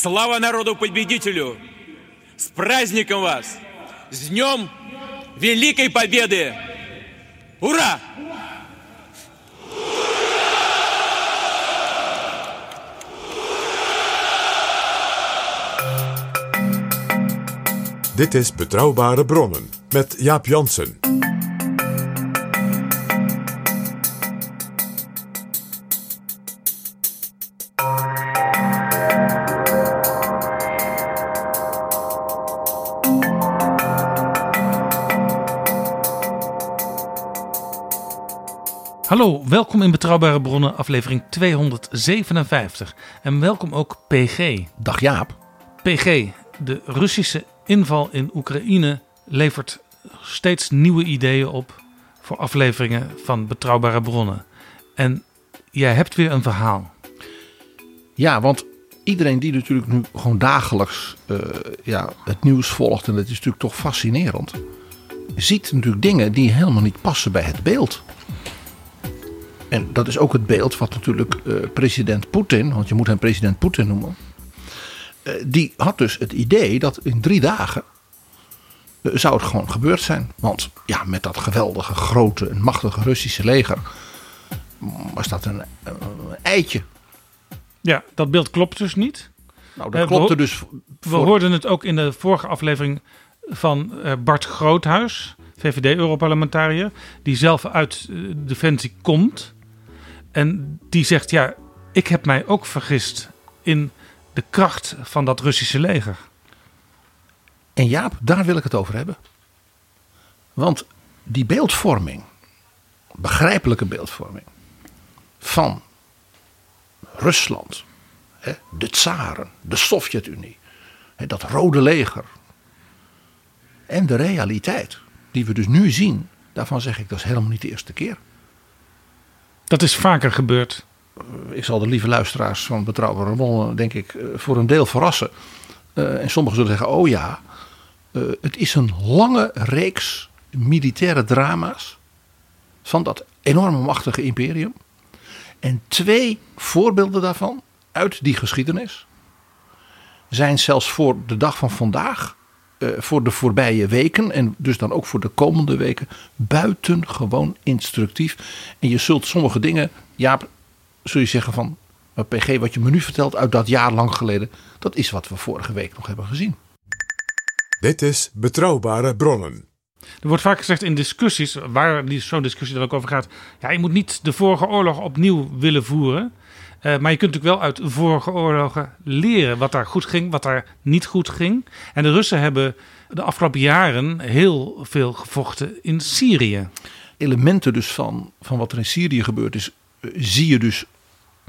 Слава народу-победителю! С праздником вас! С Днем Великой Победы! Ура! Dit is Betrouwbare Bronnen met Jaap Jansen. Hallo, welkom in Betrouwbare Bronnen, aflevering 257. En welkom ook PG. Dag Jaap. PG, de Russische inval in Oekraïne levert steeds nieuwe ideeën op voor afleveringen van Betrouwbare Bronnen. En jij hebt weer een verhaal. Ja, want iedereen die natuurlijk nu gewoon dagelijks eh, ja, het nieuws volgt, en dat is natuurlijk toch fascinerend, ziet natuurlijk dingen die helemaal niet passen bij het beeld. En dat is ook het beeld wat natuurlijk eh, president Poetin, want je moet hem president Poetin noemen, eh, die had dus het idee dat in drie dagen eh, zou het gewoon gebeurd zijn. Want ja, met dat geweldige, grote en machtige Russische leger was dat een, een eitje. Ja, dat beeld klopt dus niet. Nou, dat klopte we, dus. We hoorden het ook in de vorige aflevering van Bart Groothuis, VVD-Europarlementariër, die zelf uit eh, Defensie komt. En die zegt, ja, ik heb mij ook vergist in de kracht van dat Russische leger. En Jaap, daar wil ik het over hebben. Want die beeldvorming, begrijpelijke beeldvorming van Rusland, de tsaren, de Sovjet-Unie, dat rode leger en de realiteit die we dus nu zien, daarvan zeg ik dat is helemaal niet de eerste keer. Dat is vaker gebeurd. Ik zal de lieve luisteraars van Betrouwbare Bronnen, denk ik, eh, voor een deel verrassen. Eh, en sommigen zullen zeggen, oh ja, eh, het is een lange reeks militaire drama's van dat enorme machtige imperium. En twee voorbeelden daarvan uit die geschiedenis zijn zelfs voor de dag van vandaag, eh, voor de voorbije weken en dus dan ook voor de komende weken, buitengewoon instructief. En je zult sommige dingen, Jaap, zul je zeggen van, maar PG, wat je me nu vertelt uit dat jaar lang geleden, dat is wat we vorige week nog hebben gezien. Dit is Betrouwbare Bronnen. Er wordt vaak gezegd in discussies, waar die- zo'n discussie dan ook over gaat. Ja, je moet niet de vorige oorlog opnieuw willen voeren. Eh, maar je kunt natuurlijk wel uit vorige oorlogen leren wat daar goed ging, wat daar niet goed ging. En de Russen hebben de afgelopen jaren heel veel gevochten in Syrië. Elementen dus van, van wat er in Syrië gebeurd is, eh, zie je dus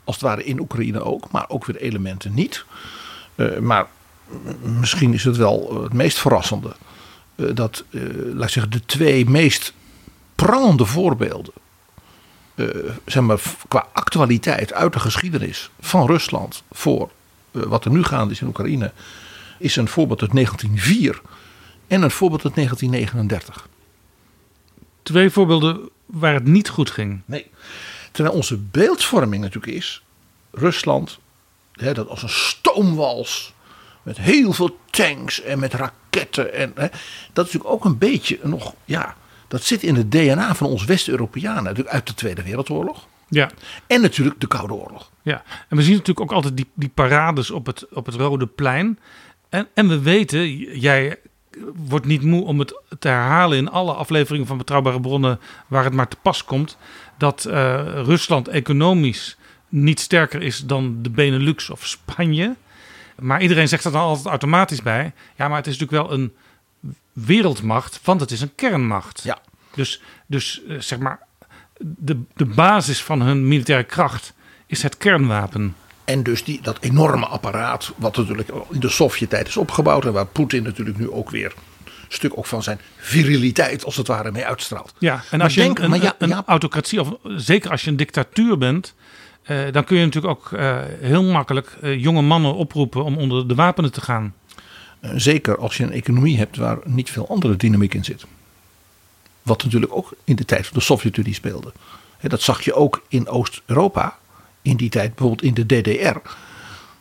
als het ware in Oekraïne ook, maar ook weer elementen niet. Eh, maar misschien is het wel het meest verrassende dat, laat ik zeggen, de twee meest prangende voorbeelden, eh, zeg maar, qua actualiteit uit de geschiedenis van Rusland voor eh, wat er nu gaande is in Oekraïne, is een voorbeeld uit 1904 en een voorbeeld uit 1939. Twee voorbeelden waar het niet goed ging. Nee. Terwijl onze beeldvorming natuurlijk is: Rusland, hè, dat als een stoomwals. Met heel veel tanks en met raketten. En, hè, dat is natuurlijk ook een beetje nog, ja, dat zit in het DNA van ons West-Europeanen natuurlijk uit de Tweede Wereldoorlog. Ja. En natuurlijk de Koude Oorlog. Ja, en we zien natuurlijk ook altijd die, die parades op het, op het Rode Plein. En, en we weten, jij wordt niet moe om het te herhalen in alle afleveringen van Betrouwbare Bronnen waar het maar te pas komt, dat eh, Rusland economisch niet sterker is dan de Benelux of Spanje. Maar iedereen zegt er dan altijd automatisch bij. Ja, maar het is natuurlijk wel een wereldmacht, want het is een kernmacht. Ja. Dus, dus eh, zeg maar, de, de basis van hun militaire kracht is het kernwapen. En dus die, dat enorme apparaat, wat natuurlijk in de Sovjet-tijd is opgebouwd. En waar Poetin natuurlijk nu ook weer een stuk ook van zijn viriliteit, als het ware, mee uitstraalt. Ja, en Maar als je denk- een, een, ja, een ja. autocratie, of zeker als je een dictatuur bent, eh, dan kun je natuurlijk ook eh, heel makkelijk eh, jonge mannen oproepen om onder de wapenen te gaan. Eh, Zeker als je een economie hebt waar niet veel andere dynamiek in zit. Wat natuurlijk ook in de tijd van de Sovjet-Unie speelde. Dat zag je ook in Oost-Europa. In die tijd bijvoorbeeld in de DDR.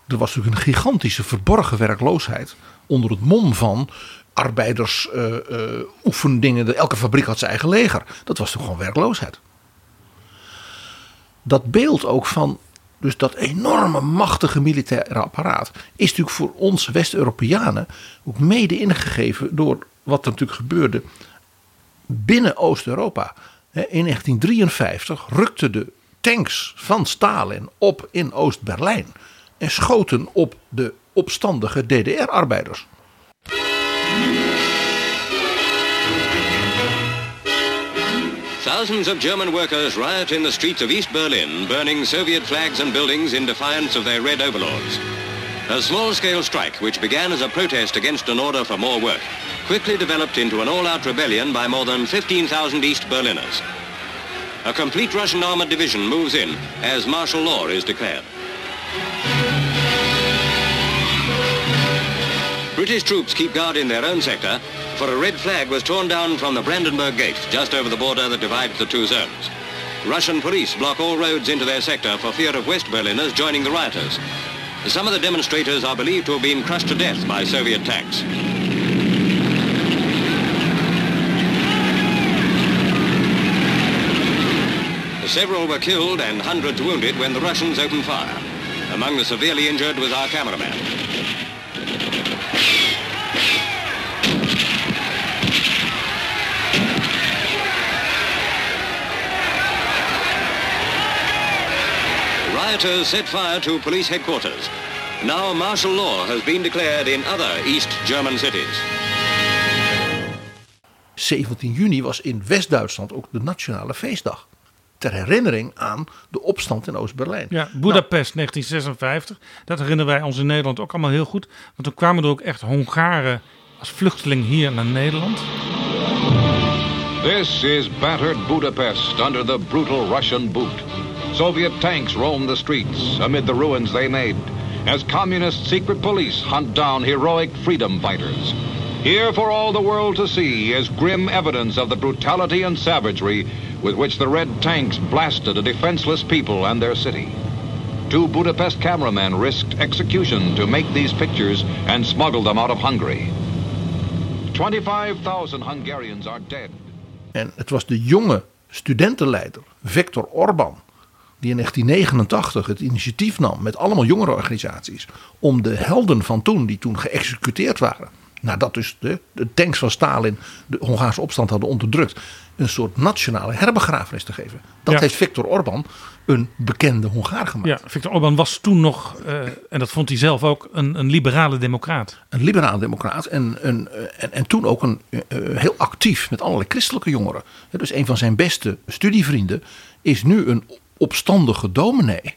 Er was natuurlijk een gigantische verborgen werkloosheid. Onder het mom van arbeiders eh, eh, oefendingen. Elke fabriek had zijn eigen leger. Dat was toch gewoon werkloosheid. Dat beeld ook van dus dat enorme machtige militaire apparaat is natuurlijk voor ons West-Europeanen ook mede ingegeven door wat er natuurlijk gebeurde binnen Oost-Europa. In 1953 rukten de tanks van Stalin op in Oost-Berlijn en schoten op de opstandige DDR-arbeiders. Thousands of German workers riot in the streets of East Berlin, burning Soviet flags and buildings in defiance of their red overlords. A small-scale strike, which began as a protest against an order for more work, quickly developed into an all-out rebellion by more than 15,000 East Berliners. A complete Russian armored division moves in as martial law is declared. British troops keep guard in their own sector, for a red flag was torn down from the Brandenburg Gate, just over the border that divides the two zones. Russian police block all roads into their sector for fear of West Berliners joining the rioters. Some of the demonstrators are believed to have been crushed to death by Soviet tanks. Several were killed and hundreds wounded when the Russians opened fire. Among the severely injured was our cameraman. Rioters set fire to police headquarters. Now martial law has been declared in other East German cities. 17 juni was in West-Duitsland ook de nationale feestdag. Ter herinnering aan de opstand in Oost-Berlijn. Ja, Budapest 1956. Dat herinneren wij ons in Nederland ook allemaal heel goed. Want toen kwamen er ook echt Hongaren als vluchteling hier naar Nederland. This is battered Budapest under the brutal Russian boot. Soviet tanks roam the streets amid the ruins they made as communist secret police hunt down heroic freedom fighters. Here for all the world to see is grim evidence of the brutality and savagery with which the red tanks blasted a defenseless people and their city. Two Budapest cameramen risked execution to make these pictures and smuggle them out of Hungary. 25,000 Hungarians are dead. En het was de jonge studentenleider Viktor Orban. Die in 1989 het initiatief nam met allemaal jongerenorganisaties. Om de helden van toen, die toen geëxecuteerd waren. Nadat dus de, de tanks van Stalin de Hongaarse opstand hadden onderdrukt. Een soort nationale herbegrafenis te geven. Dat Ja. heeft Viktor Orban een bekende Hongaar gemaakt. Ja, Viktor Orban was toen nog, eh, en dat vond hij zelf ook, een, een liberale democraat. Een liberaal democraat. En, een, eh, en, en toen ook een, eh, heel actief met allerlei christelijke jongeren. Dus een van zijn beste studievrienden is nu een opstandige dominee.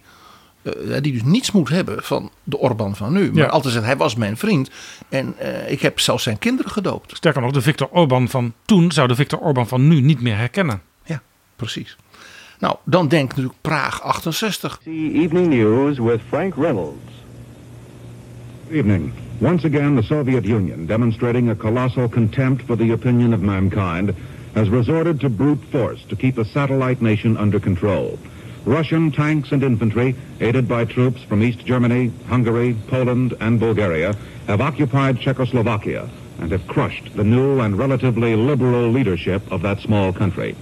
eh, die dus niets moet hebben van de Orban van nu. Maar Ja. altijd zegt, hij was mijn vriend. En eh, ik heb zelfs zijn kinderen gedoopt. Sterker nog, de Viktor Orban van toen zou de Viktor Orban van nu niet meer herkennen. Ja, precies. Nou, dan denk natuurlijk Praag 68. Evening News with Frank Reynolds. Evening. Once again, the Soviet Union, demonstrating a colossal contempt for the opinion of mankind, has resorted to brute force to keep a satellite nation under control. Russian tanks and infantry, aided by troops from East Germany, Hungary, Poland, and Bulgaria, have occupied Czechoslovakia and have crushed the new and relatively liberal leadership of that small country.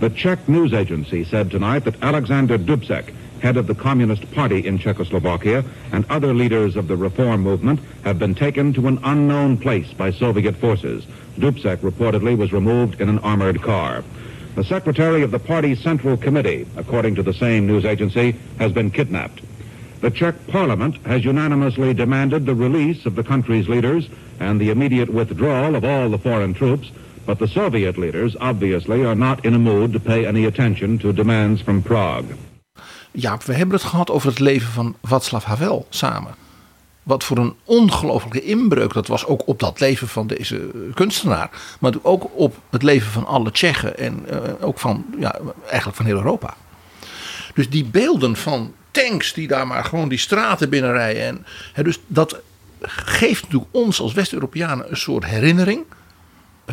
The Czech news agency said tonight that Alexander Dubček, head of the Communist Party in Czechoslovakia, and other leaders of the reform movement have been taken to an unknown place by Soviet forces. Dubček reportedly was removed in an armored car. The secretary of the party's central committee, according to the same news agency, has been kidnapped. The Czech parliament has unanimously demanded the release of the country's leaders and the immediate withdrawal of all the foreign troops, but the Soviet leaders obviously are not in a mood to pay any attention to demands from Prague. Jaap, we hebben het gehad over het leven van Václav Havel samen. Wat voor een ongelofelijke inbreuk dat was, ook op dat leven van deze kunstenaar. Maar ook op het leven van alle Tsjechen en uh, ook van, ja, eigenlijk van heel Europa. Dus die beelden van tanks die daar maar gewoon die straten binnenrijden. En, hè, dus dat geeft natuurlijk ons als West-Europeanen een soort herinnering.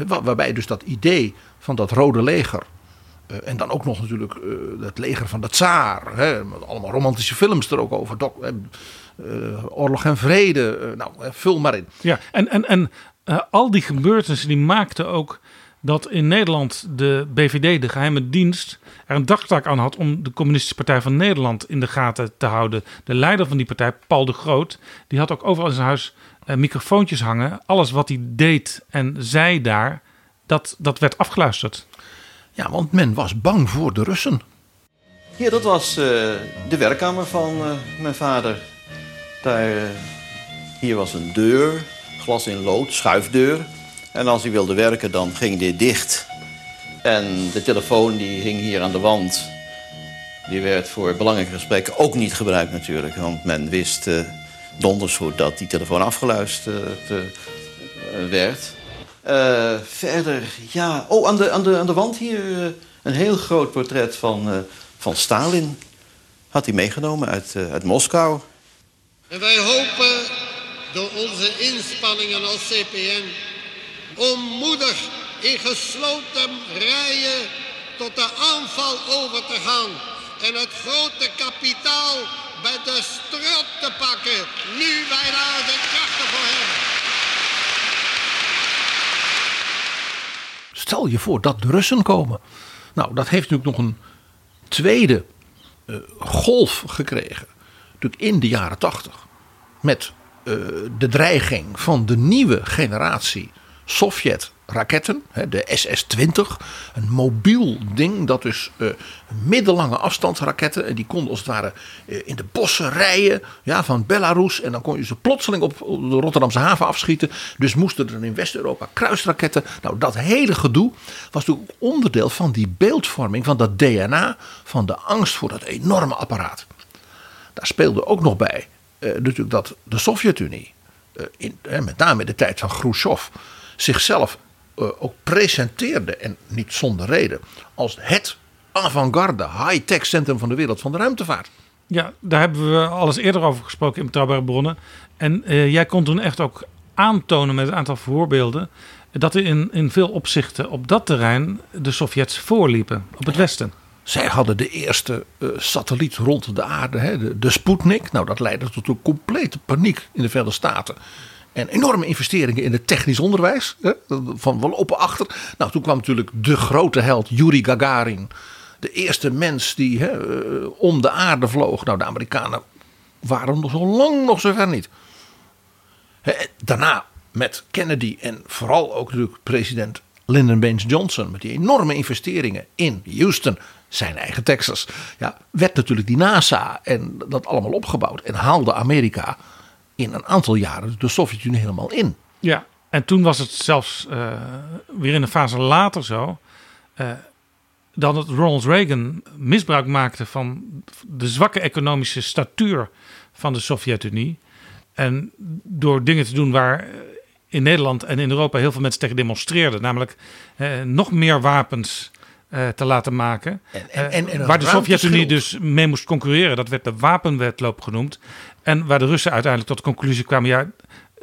Waarbij dus dat idee van dat rode leger. Uh, en dan ook nog natuurlijk het leger van de tsaar. Hè, met allemaal romantische films er ook over. Oorlog en vrede. nou, vul maar in. Ja, en, en, en al die gebeurtenissen die maakten ook dat in Nederland de BVD, de geheime dienst, er een dagtaak aan had om de Communistische Partij van Nederland in de gaten te houden. De leider van die partij, Paul de Groot, die had ook overal in zijn huis uh, microfoontjes hangen. Alles wat hij deed en zei daar, dat, dat werd afgeluisterd. Ja, want men was bang voor de Russen. Ja, dat was uh, de werkkamer van uh, mijn vader. Daar, hier was een deur, glas in lood, schuifdeur. En als hij wilde werken, dan ging dit dicht. En de telefoon die hing hier aan de wand. Die werd voor belangrijke gesprekken ook niet gebruikt natuurlijk. Want men wist uh, dat die telefoon afgeluisterd uh, werd. Verder, ja... Oh, aan de, aan de, aan de wand hier een heel groot portret van, van Stalin. Had hij meegenomen uit, uit Moskou. En wij hopen door onze inspanningen als CPN onmoedig in gesloten rijen tot de aanval over te gaan en het grote kapitaal bij de strot te pakken, nu wij daar de krachten voor hebben. Stel je voor dat de Russen komen. Nou, dat heeft natuurlijk nog een tweede uh, golf gekregen. Natuurlijk in de jaren tachtig. Met uh, de dreiging van de nieuwe generatie Sovjet-raketten, de SS-20. Een mobiel ding, dat dus uh, middellange afstandsraketten. En die konden als het ware uh, in de bossen rijden ja, van Belarus. En dan kon je ze plotseling op de Rotterdamse haven afschieten. Dus moesten er in West-Europa kruisraketten. Nou, dat hele gedoe was natuurlijk onderdeel van die beeldvorming van dat DNA. Van de angst voor dat enorme apparaat. Daar speelde ook nog bij uh, natuurlijk dat de Sovjet-Unie, in, met name in de tijd van Khrushchev zichzelf uh, ook presenteerde, en niet zonder reden, als het avant-garde, high-tech centrum van de wereld van de ruimtevaart. Ja, daar hebben we alles eerder over gesproken in Betrouwbare Bronnen. En jij kon toen echt ook aantonen met een aantal voorbeelden dat er in, in veel opzichten op dat terrein de Sovjets voorliepen op het Westen. Zij hadden de eerste uh, satelliet rond de aarde, hè, de, de Sputnik. Nou, dat leidde tot een complete paniek in de Verenigde Staten. En enorme investeringen in het technisch onderwijs. Hè, van wel op achter. Nou, toen kwam natuurlijk de grote held Yuri Gagarin. De eerste mens die hè, om de aarde vloog. Nou, de Amerikanen waren nog zo lang nog zover niet. Daarna met Kennedy en vooral ook natuurlijk president Lyndon Baines Johnson. Met die enorme investeringen in Houston, zijn eigen Texas. Ja, werd natuurlijk die NASA en dat allemaal opgebouwd. En haalde Amerika in een aantal jaren de Sovjet-Unie helemaal in. Ja, en toen was het zelfs uh, weer in een fase later zo. Uh, dat Ronald Reagan misbruik maakte van de zwakke economische statuur van de Sovjet-Unie. En door dingen te doen waar in Nederland en in Europa heel veel mensen tegen demonstreerden. Namelijk uh, nog meer wapens uh, te laten maken. En, en, en, en waar de Sovjet-Unie dus mee moest concurreren. Dat werd de wapenwetloop genoemd. En waar de Russen uiteindelijk tot de conclusie kwamen: ja,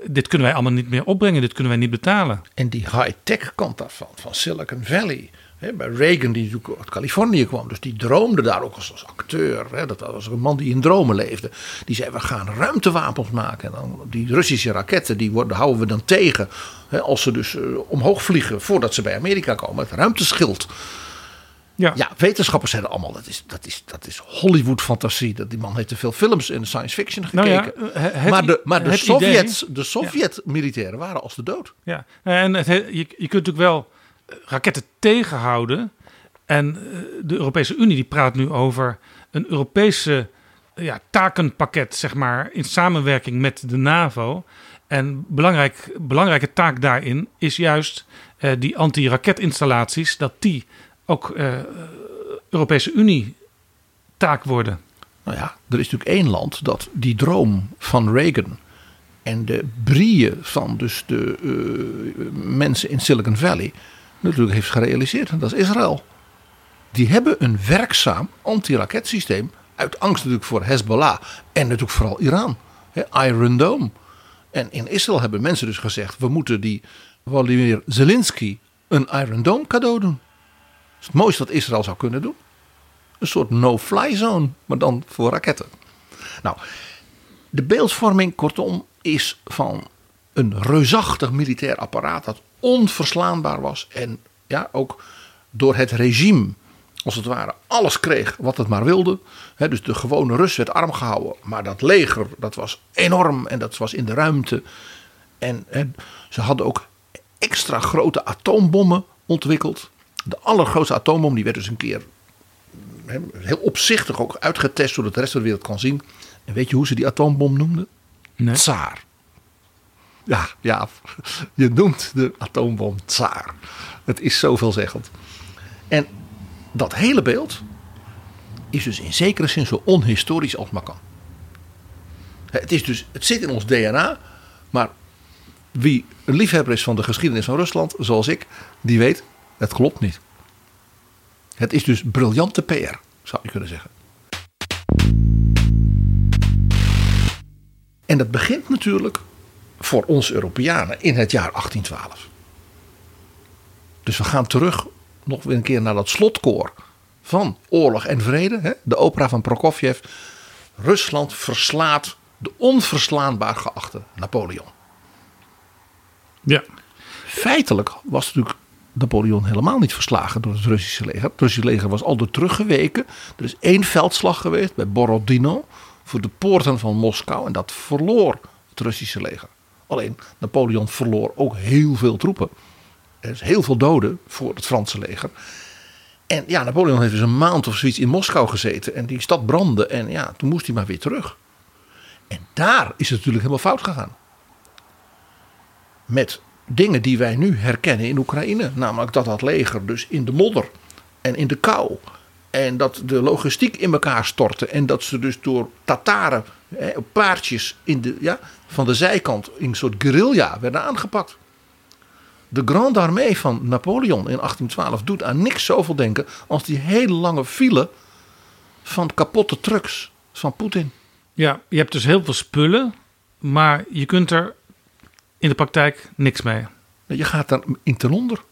dit kunnen wij allemaal niet meer opbrengen, dit kunnen wij niet betalen. En die high-tech kant daarvan, van Silicon Valley. Hè, bij Reagan, die natuurlijk uit Californië kwam, dus die droomde daar ook als, als acteur. Hè, dat was een man die in dromen leefde. Die zei: We gaan ruimtewapens maken. En dan, die Russische raketten, die worden, houden we dan tegen. Hè, als ze dus uh, omhoog vliegen voordat ze bij Amerika komen. Het ruimteschild. Ja. wetenschappers zeiden allemaal, dat is, dat is, dat is Hollywood-fantasie. Dat Die man heeft te veel films in science fiction Nou gekeken. ja, eh, het- maar de, maar de Sovjets, idee- de Sovjet-militairen waren als de dood. Ja, en het, je, je kunt natuurlijk wel eh, raketten tegenhouden. En eh, de Europese Unie die praat nu over een Europese ja, takenpakket, zeg maar, in samenwerking met de NAVO. En belangrijk, belangrijke taak daarin is juist eh, die anti-raketinstallaties, dat die ook eh, Europese Unie taak worden. Nou ja, er is natuurlijk één land dat die droom van Reagan en de brieën van dus de eh, mensen in Silicon Valley natuurlijk heeft gerealiseerd. En dat is Israël. Die hebben een werkzaam antiraketsysteem uit angst natuurlijk voor Hezbollah en natuurlijk vooral Iran. Iron Dome. En in Israël hebben mensen dus gezegd: we moeten die Volodymyr Zelensky een Iron Dome cadeau doen. Het mooiste wat Israël zou kunnen doen. Een soort no-fly zone, maar dan voor raketten. Nou, de beeldvorming, kortom, is van een reusachtig militair apparaat dat onverslaanbaar was. En ja, ook door het regime, als het ware, alles kreeg wat het maar wilde. Dus de gewone Rus werd arm gehouden. Maar dat leger, dat was enorm en dat was in de ruimte. En, en ze hadden ook extra grote atoombommen ontwikkeld. De allergrootste atoombom, die werd dus een keer heel opzichtig ook uitgetest, zodat de rest van de wereld kan zien. En weet je hoe ze die atoombom noemden? Nee. Tsaar. Ja, ja, je noemt de atoombom Tsaar. Het is zoveelzeggend. En dat hele beeld is dus in zekere zin zo onhistorisch als maar kan. Het, is dus, het zit in ons DNA, maar wie een liefhebber is van de geschiedenis van Rusland, zoals ik, die weet, het klopt niet. Het is dus briljante PR, zou je kunnen zeggen. En dat begint natuurlijk voor ons Europeanen in het jaar 1812. Dus we gaan terug nog weer een keer naar dat slotkoor van Oorlog en Vrede. Hè? De opera van Prokofjev. Rusland verslaat de onverslaanbaar geachte Napoleon. Ja. Feitelijk was natuurlijk Napoleon helemaal niet verslagen door het Russische leger. Het Russische leger was al door teruggeweken. Er is één veldslag geweest bij Borodino voor de poorten van Moskou. En dat verloor het Russische leger. Alleen Napoleon verloor ook heel veel troepen. Er is heel veel doden voor het Franse leger. En ja, Napoleon heeft dus een maand of zoiets in Moskou gezeten. En die stad brandde. En ja, toen moest hij maar weer terug. En daar is het natuurlijk helemaal fout gegaan. Met dingen die wij nu herkennen in Oekraïne. Namelijk dat dat leger dus in de modder en in de kou. En dat de logistiek in elkaar stortte. En dat ze dus door Tataren hè, paardjes in de, ja, van de zijkant in een soort guerrilla werden aangepakt. De Grande Armée van Napoleon in 1812 doet aan niks zoveel denken als die hele lange file van kapotte trucks van Poetin. Ja, je hebt dus heel veel spullen, maar je kunt er in de praktijk niks mee. Je gaat daar in ten onder.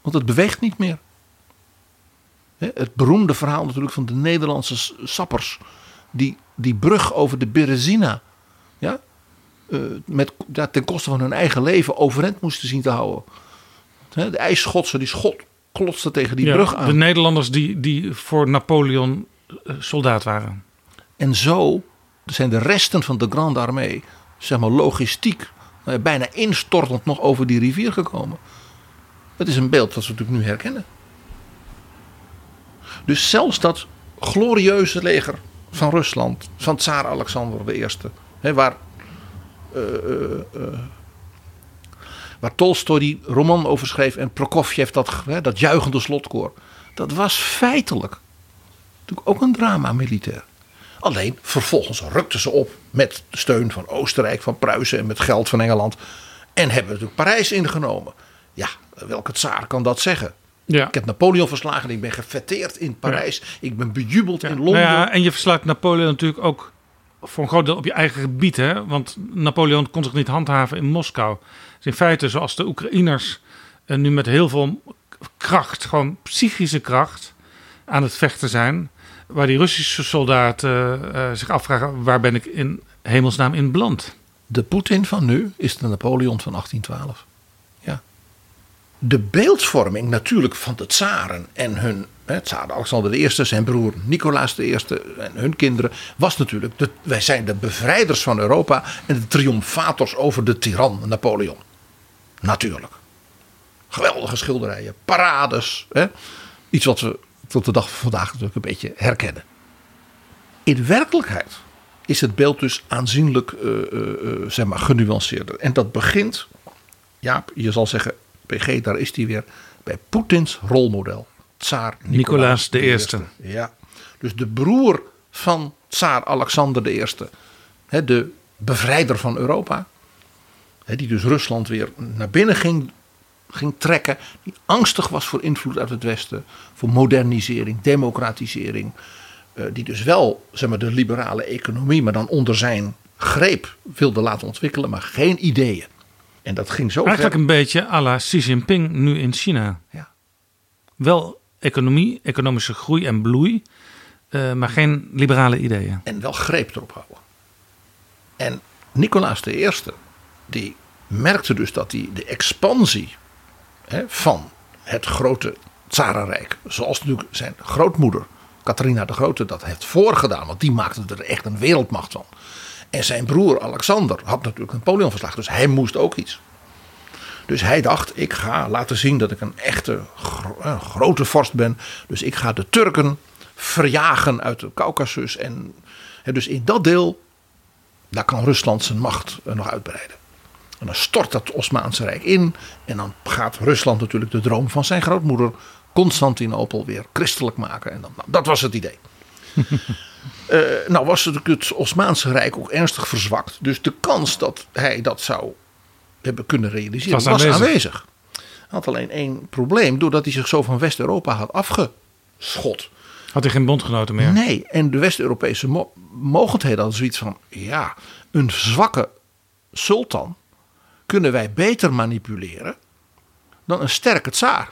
Want het beweegt niet meer. Het beroemde verhaal natuurlijk van de Nederlandse sappers. Die die brug over de Berezina. Ja, eh, met, ja, ten koste van hun eigen leven overeind moesten zien te houden. De ijsschotsen die schot klotsten tegen die Ja, brug aan. De Nederlanders die, die voor Napoleon eh, soldaat waren. En zo zijn de resten van de Grande Armée, zeg maar logistiek, eh, bijna instortend nog over die rivier gekomen. Het is een beeld dat we natuurlijk nu herkennen. Dus zelfs dat glorieuze leger van Rusland, van Tsaar Alexander I, hè, waar, eh, waar Tolstoy die roman over schreef en Prokofjev dat, hè, dat juichende slotkoor, dat was feitelijk natuurlijk ook een drama militair. Alleen vervolgens rukten ze op met de steun van Oostenrijk, van Pruisen en met geld van Engeland. En hebben natuurlijk Parijs ingenomen. Ja, welke tsaar kan dat zeggen? Ja. Ik heb Napoleon verslagen, ik ben gefeteerd in Parijs, ik ben bejubeld in Londen. Nou ja, en je verslaat Napoleon natuurlijk ook voor een groot deel op je eigen gebied. Hè? Want Napoleon kon zich niet handhaven in Moskou. Dus in feite, zoals de Oekraïners eh, nu met heel veel kracht, gewoon psychische kracht, aan het vechten zijn. Waar die Russische soldaten eh, eh, zich afvragen, waar ben ik in hemelsnaam in beland? De Poetin van nu is de Napoleon van 1812. Ja. de beeldvorming natuurlijk van de tsaren en hun, hè, Alexander I, zijn broer Nicolaas I en hun kinderen, was natuurlijk, de, wij zijn de bevrijders van Europa en de triomfators over de tiran Napoleon. Natuurlijk. Geweldige schilderijen, parades. Hè? Iets wat we tot de dag van vandaag natuurlijk een beetje herkennen. In werkelijkheid is het beeld dus aanzienlijk uh, uh, zeg maar, genuanceerder. En dat begint, ja, je zal zeggen, PG, daar is hij weer, bij Poetins rolmodel. Tsaar Nicolaas I. Eerste. Ja, dus de broer van tsaar Alexander I. Hè, de bevrijder van Europa. Hè, die dus Rusland weer naar binnen ging, ging trekken. Die angstig was voor invloed uit het Westen. Voor modernisering, democratisering. Uh, die dus wel zeg maar, de liberale economie, maar dan onder zijn greep wilde laten ontwikkelen, maar geen ideeën. En dat ging zo Eigenlijk ver. een beetje à la Xi Jinping nu in China. Ja. Wel economie, economische groei en bloei, uh, maar geen liberale ideeën. En wel greep erop houden. En Nicolaas I, die merkte dus dat hij de expansie hè, van het grote Tsarenrijk, zoals natuurlijk zijn grootmoeder Catharina de Grote dat heeft voorgedaan, want die maakte er echt een wereldmacht van. En zijn broer Alexander had natuurlijk Napoleon verslagen, dus hij moest ook iets. Dus hij dacht, ik ga laten zien dat ik een echte gro grote vorst ben. Dus ik ga de Turken verjagen uit de Caucasus. En dus in dat deel, daar kan Rusland zijn macht nog uitbreiden. En dan stort dat Osmaanse Rijk in. En dan gaat Rusland natuurlijk de droom van zijn grootmoeder Constantinopel weer christelijk maken. En dan, nou, dat was het idee. uh, nou was het, het Osmaanse Rijk ook ernstig verzwakt. Dus de kans dat hij dat zou hebben kunnen realiseren was, was aanwezig. aanwezig. Hij had alleen één probleem. Doordat hij zich zo van West-Europa had afgeschot. Had hij geen bondgenoten meer? Nee, en de West-Europese mo mogendheden hadden zoiets van... ja, een zwakke sultan kunnen wij beter manipuleren... dan een sterke tsaar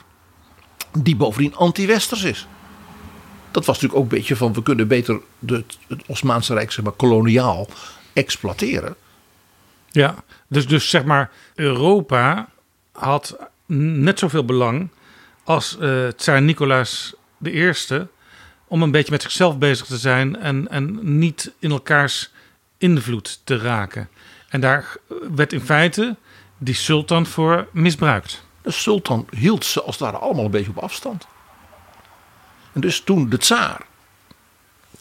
die bovendien anti-westers is. Dat was natuurlijk ook een beetje van we kunnen beter de, het Osmaanse Rijk zeg maar, koloniaal exploiteren. Ja, dus, dus zeg maar Europa had net zoveel belang als uh, tsaar Nicolaas I om een beetje met zichzelf bezig te zijn en, en niet in elkaars invloed te raken. En daar werd in feite die sultan voor misbruikt. De sultan hield ze als het ware allemaal een beetje op afstand. En dus toen de tsaar,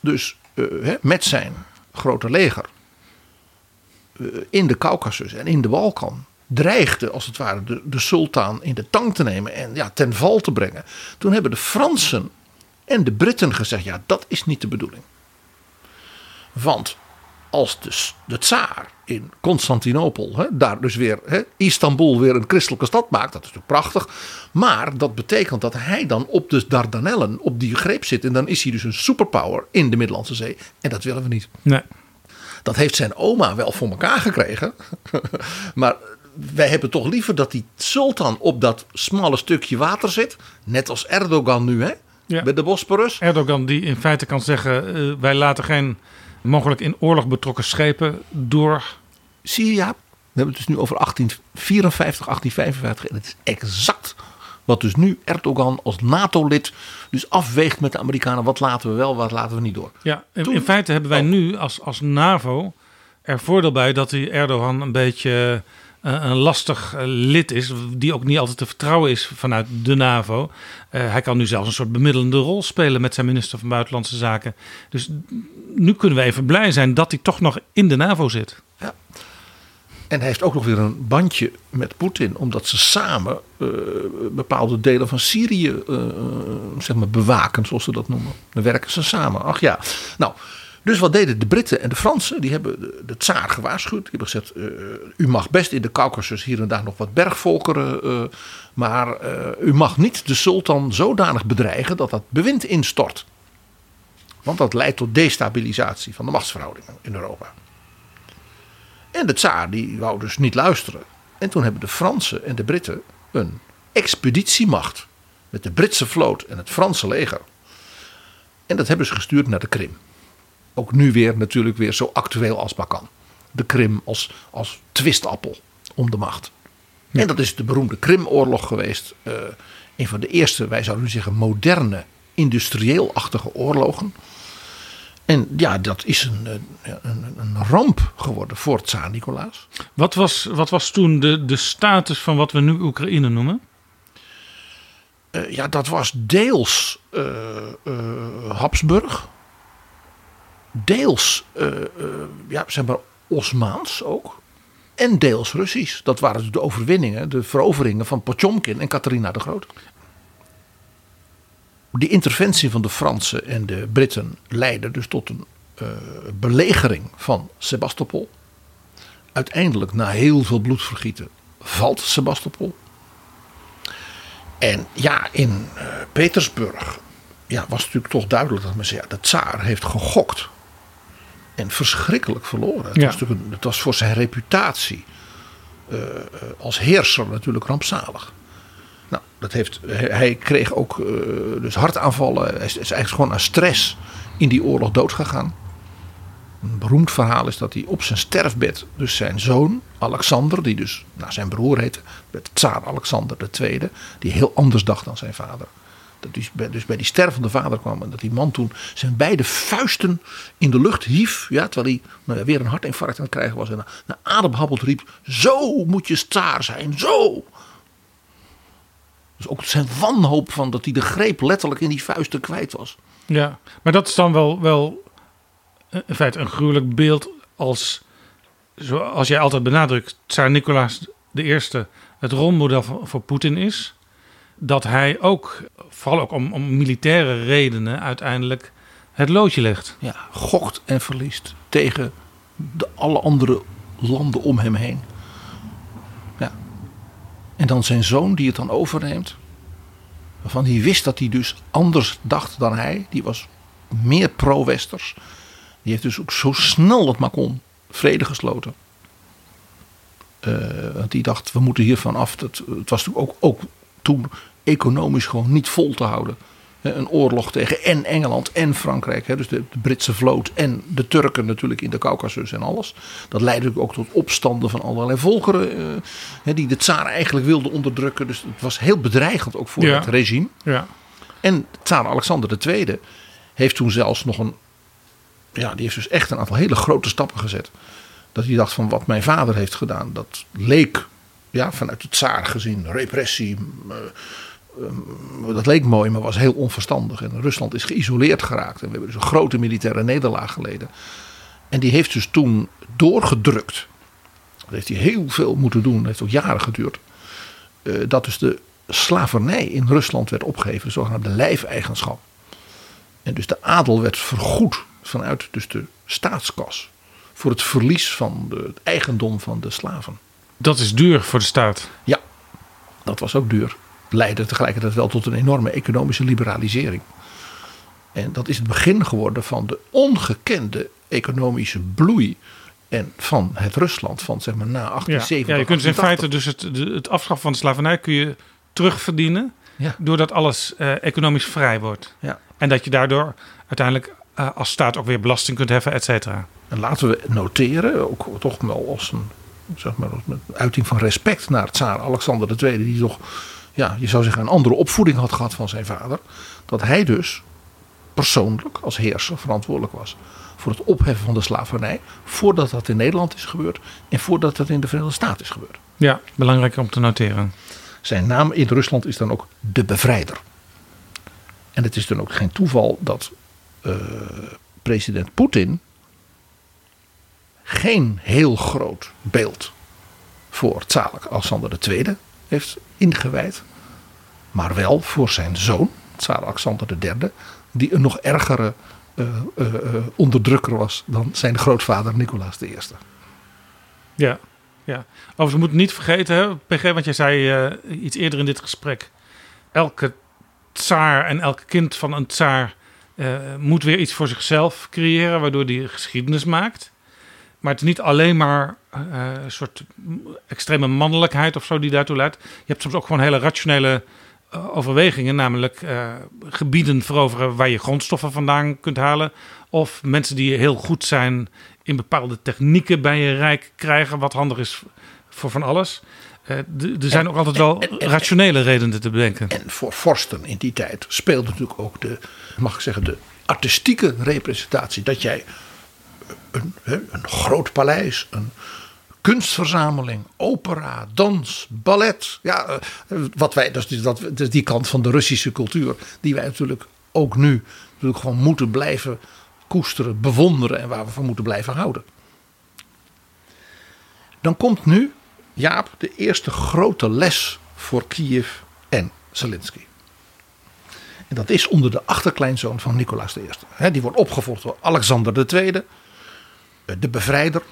dus uh, met zijn grote leger, uh, in de Caucasus en in de Balkan, dreigde als het ware de, de sultan in de tang te nemen en ja, ten val te brengen. Toen hebben de Fransen en de Britten gezegd: ja, dat is niet de bedoeling. Want als de, de tsaar in Constantinopel, hè, daar dus weer hè, Istanbul weer een christelijke stad maakt, dat is natuurlijk prachtig. Maar dat betekent dat hij dan op de Dardanellen op die greep zit. En dan is hij dus een superpower in de Middellandse Zee. En dat willen we niet. Nee. Dat heeft zijn oma wel voor elkaar gekregen. maar wij hebben toch liever dat die sultan op dat smalle stukje water zit. Net als Erdogan nu, hè? Ja. Bij de Bosporus. Erdogan die in feite kan zeggen: uh, wij laten geen mogelijk in oorlog betrokken schepen door. Zie je, ja, we hebben het dus nu over 1854, 1855. En het is exact wat dus nu Erdogan als NATO-lid dus afweegt met de Amerikanen. Wat laten we wel, wat laten we niet door. Ja, in, Toen, in feite hebben wij oh. nu als, als NAVO er voordeel bij dat die Erdogan een beetje een lastig uh, lid is. Die ook niet altijd te vertrouwen is vanuit de NAVO. Uh, hij kan nu zelfs een soort bemiddelende rol spelen met zijn minister van Buitenlandse Zaken. Dus nu kunnen we even blij zijn dat hij toch nog in de NAVO zit. Ja. En hij heeft ook nog weer een bandje met Poetin, omdat ze samen bepaalde delen van Syrië zeg maar bewaken, zoals ze dat noemen. Dan werken ze samen. Ach ja. Nou, dus wat deden de Britten en de Fransen? Die hebben de, de tsaar gewaarschuwd. Die hebben gezegd: uh, U mag best in de Caucasus hier en daar nog wat bergvolkeren. maar u mag niet de sultan zodanig bedreigen dat dat bewind instort. Want dat leidt tot destabilisatie van de machtsverhoudingen in Europa. En de tsaar die wou dus niet luisteren. En toen hebben de Fransen en de Britten een expeditiemacht. Met de Britse vloot en het Franse leger. En dat hebben ze gestuurd naar de Krim. Ook nu weer natuurlijk weer zo actueel als maar kan. De Krim als, als twistappel om de macht. En dat is de beroemde Krimoorlog geweest. Uh, een van de eerste, wij zouden nu zeggen, moderne, industrieel-achtige oorlogen. En ja, dat is een, een, een ramp geworden voor Tsaar Nicolaas. Wat was, wat was toen de, de status van wat we nu Oekraïne noemen? Uh, ja, dat was deels uh, Habsburg. Deels, ja, zeg maar, Osmaans ook. En deels Russisch. Dat waren dus de overwinningen, de veroveringen van Potjomkin en Catharina de Grote. Die interventie van de Fransen en de Britten leidde dus tot een uh, belegering van Sebastopol. Uiteindelijk, na heel veel bloedvergieten, valt Sebastopol. En ja, in Petersburg ja, was natuurlijk toch duidelijk dat men zei: ja, de tsaar heeft gegokt. En verschrikkelijk verloren. Het, Ja. was, natuurlijk een- het was voor zijn reputatie eh, als heerser natuurlijk rampzalig. Nou, dat heeft, hij, kreeg ook eh, dus hartaanvallen. Hij is, is eigenlijk gewoon aan stress in die oorlog doodgegaan. Een beroemd verhaal is dat hij op zijn sterfbed, dus zijn zoon Alexander, die dus naar zijn broer heette, tsaar Alexander II, die heel anders dacht dan zijn vader. Dat hij bij- dus bij die stervende vader kwam en dat die man toen zijn beide vuisten in de lucht hief. Ja, terwijl hij nou ja, weer een hartinfarct aan het krijgen was. En na, na ademhappeld riep: Zo moet je tsaar zijn, zo! Dus ook zijn wanhoop van dat hij de greep letterlijk in die vuisten kwijt was. Ja, maar dat is dan wel, wel eh, in feite een gruwelijk beeld als, zoals jij altijd benadrukt, Tsaar Nicolaas I het rolmodel voor, voor Poetin is. Dat hij ook, vooral ook om, om militaire redenen, uiteindelijk het loodje legt. Ja, gokt en verliest tegen de alle andere landen om hem heen. Ja. En dan zijn zoon die het dan overneemt. Waarvan hij wist dat hij dus anders dacht dan hij. Die was meer pro-westers. Die heeft dus ook zo snel het maar kon vrede gesloten. Eh, want die dacht, we moeten hiervan af. Dat, het was natuurlijk ook, ook toen economisch gewoon niet vol te houden. Een oorlog tegen en Engeland en Frankrijk. hè, Dus de, Britse vloot en de Turken natuurlijk in de Caucasus en alles. Dat leidde natuurlijk ook tot opstanden van allerlei volkeren. eh, die de tsaar eigenlijk wilden onderdrukken. Dus het was heel bedreigend ook voor Ja. het regime. Ja. En tsaar Alexander II heeft toen zelfs nog een... Ja, die heeft dus echt een aantal hele grote stappen gezet. Dat hij dacht van wat mijn vader heeft gedaan. Dat leek ja, vanuit het tsaar gezien repressie. Eh, eh, dat leek mooi, maar was heel onverstandig. En Rusland is geïsoleerd geraakt. En we hebben dus een grote militaire nederlaag geleden. En die heeft dus toen doorgedrukt. Dat heeft hij heel veel moeten doen. Dat heeft ook jaren geduurd. eh, dat dus de slavernij in Rusland werd opgegeven. De zogenaamde lijfeigenschap. En dus de adel werd vergoed vanuit dus de staatskas. Voor het verlies van de, het eigendom van de slaven. Dat is duur voor de staat. Ja, dat was ook duur. Leidde tegelijkertijd wel tot een enorme economische liberalisering. En dat is het begin geworden van de ongekende economische bloei. En van het Rusland van zeg maar na Ja. 1870. ja, je kunt dus in 1880. feite dus het, het afschaffen van de slavernij kun je terugverdienen. Ja. Doordat alles eh, economisch vrij wordt. Ja. En dat je daardoor uiteindelijk eh, als staat ook weer belasting kunt heffen, et cetera. En laten we noteren, ook toch wel als een, zeg maar, als een uiting van respect naar tsaar Alexander II, die toch, ja, je zou zeggen, een andere opvoeding had gehad van zijn vader. Dat hij dus persoonlijk als heerser verantwoordelijk was voor het opheffen van de slavernij. Voordat dat in Nederland is gebeurd en voordat dat in de Verenigde Staten is gebeurd. Ja, belangrijk om te noteren. Zijn naam in Rusland is dan ook de bevrijder. En het is dan ook geen toeval dat eh, president Poetin geen heel groot beeld voor tsaar Alexander II heeft ingewijd. Maar wel voor zijn zoon, tsaar Alexander III, die een nog ergere eh, eh, eh, onderdrukker was dan zijn grootvader Nicolaas I. Ja, ja. Overigens, we moeten niet vergeten, hè, PG, want jij zei iets eerder in dit gesprek. Elke tsaar en elk kind van een tsaar moet weer iets voor zichzelf creëren, waardoor die geschiedenis maakt. Maar het is niet alleen maar eh, een soort extreme mannelijkheid of zo die daartoe leidt. Je hebt soms ook gewoon hele rationele eh, overwegingen, namelijk eh, gebieden veroveren waar je grondstoffen vandaan kunt halen. Of mensen die heel goed zijn in bepaalde technieken bij je rijk krijgen, wat handig is voor van alles. Er zijn ook altijd wel rationele redenen te bedenken. En voor vorsten in die tijd speelde natuurlijk ook de, mag ik zeggen, de artistieke representatie. Dat jij een, groot paleis, een kunstverzameling, opera, dans, ballet. Ja, eh, wat wij, die- dat, is die kant van de Russische cultuur. Die wij natuurlijk ook nu natuurlijk gewoon moeten blijven koesteren, bewonderen en waar we van moeten blijven houden. Dan komt nu, Jaap, de eerste grote les voor Kiev en Zelensky. En dat is onder de achterkleinzoon van Nicolaas I. Die wordt opgevolgd door Alexander II, de bevrijder.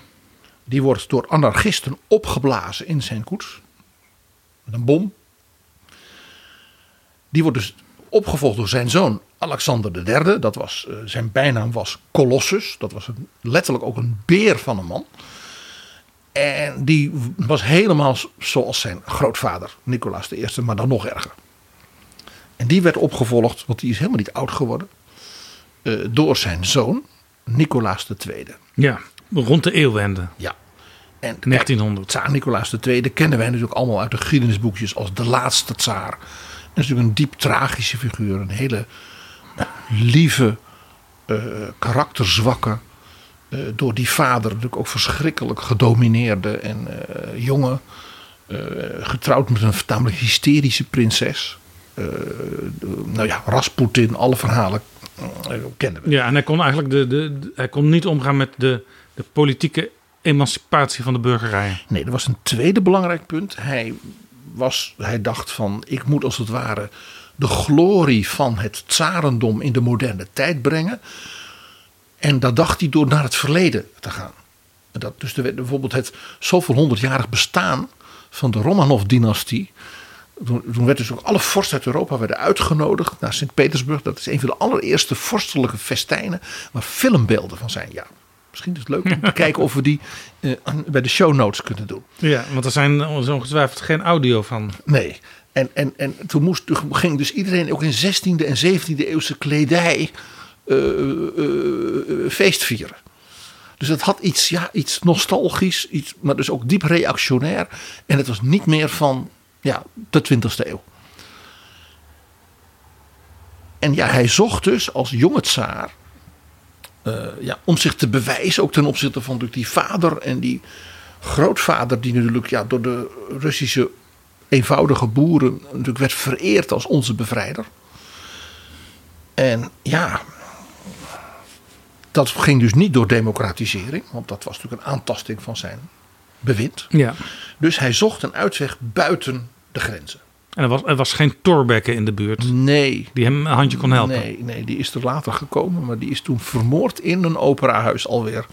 Die wordt door anarchisten opgeblazen in zijn koets. Met een bom. Die wordt dus opgevolgd door zijn zoon Alexander III. Dat was, eh, zijn bijnaam was Colossus. Dat was letterlijk ook een beer van een man. En die was helemaal zoals zijn grootvader Nicolaas I, maar dan nog erger. En die werd opgevolgd, want die is helemaal niet oud geworden, eh, door zijn zoon Nicolaas II. Ja, rond de eeuwwende. Ja. En 1900. Tsaar Nicolaas II kennen wij natuurlijk allemaal uit de geschiedenisboekjes als de laatste tsaar. Dat is natuurlijk een diep tragische figuur. Een hele eh, lieve, eh, karakterzwakke, eh, door die vader natuurlijk ook verschrikkelijk gedomineerde en eh, jongen. getrouwd met een tamelijk hysterische prinses. Eh, nou ja, Rasputin, alle verhalen eh, kennen we. Ja, en hij kon eigenlijk de, de, de- hij kon niet omgaan met de, de politieke emancipatie van de burgerij. Nee, er was een tweede belangrijk punt. Hij, was, hij dacht van, ik moet als het ware de glorie van het tsarendom in de moderne tijd brengen. En dat dacht hij door naar het verleden te gaan. Dat, dus er werd bijvoorbeeld het zoveel honderdjarig bestaan van de Romanov-dynastie. Toen, toen werd dus ook alle vorsten uit Europa werden uitgenodigd naar Sint-Petersburg. Dat is een van de allereerste vorstelijke festijnen waar filmbeelden van zijn. Ja, misschien is het leuk om te kijken of we die eh, bij de show notes kunnen doen. Ja, want er zijn ongetwijfeld geen audio van. Nee. En, en, en toen, moest, toen ging dus iedereen ook in 16e en 17e eeuwse kledij eh, feest vieren. Dus dat had iets, ja, iets nostalgisch, iets, maar dus ook diep reactionair. En het was niet meer van ja, de 20e eeuw. En ja, hij zocht dus als jonge tsaar eh, ja, om zich te bewijzen, ook ten opzichte van natuurlijk die vader en die grootvader, die natuurlijk ja, door de Russische eenvoudige boeren natuurlijk werd vereerd als onze bevrijder. En ja, dat ging dus niet door democratisering, want dat was natuurlijk een aantasting van zijn bewind. Ja. Dus hij zocht een uitweg buiten de grenzen. En er was, er was geen Torbekke in de buurt. Nee. Die hem een handje kon helpen. Nee, nee, die is er later gekomen, maar die is toen vermoord in een operahuis alweer.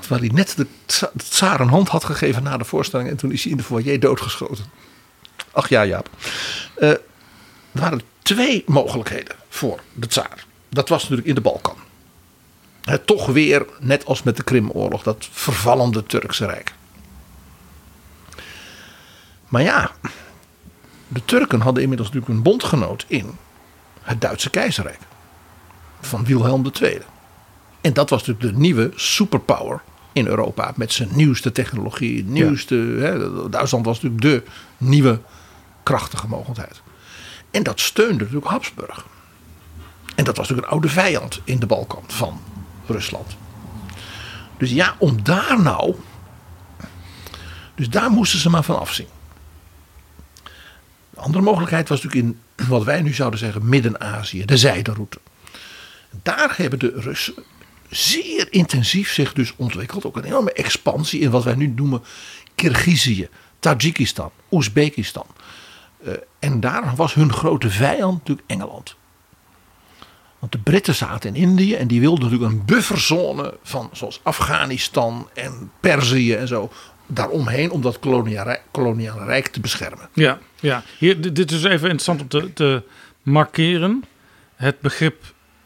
Terwijl hij net de tsa- de tsaar een hand had gegeven na de voorstelling en toen is hij in de foyer doodgeschoten. Ach ja, Jaap. Eh, er waren twee mogelijkheden voor de tsaar. Dat was natuurlijk in de Balkan. Het toch weer, net als met de Krimoorlog, dat vervallende Turkse Rijk. Maar ja, de Turken hadden inmiddels natuurlijk een bondgenoot in het Duitse keizerrijk. Van Wilhelm II. En dat was natuurlijk de nieuwe superpower in Europa. Met zijn nieuwste technologie, nieuwste. Hè, Duitsland was natuurlijk de nieuwe krachtige mogelijkheid. En dat steunde natuurlijk Habsburg. En dat was natuurlijk een oude vijand in de Balkan van Rusland. Dus ja, om daar nou. Dus daar moesten ze maar van afzien. De andere mogelijkheid was natuurlijk in wat wij nu zouden zeggen Midden-Azië, de zijderoute. Daar hebben de Russen zeer intensief zich dus ontwikkeld. Ook een enorme expansie in wat wij nu noemen Kirgizië, Tajikistan, Oezbekistan. Eh, en daar was hun grote vijand natuurlijk Engeland. Want de Britten zaten in Indië en die wilden natuurlijk een bufferzone van zoals Afghanistan en Perzië en zo daaromheen om dat koloniale, koloniale rijk te beschermen. Ja, ja. Hier, dit dit is even interessant om te, te markeren. Het begrip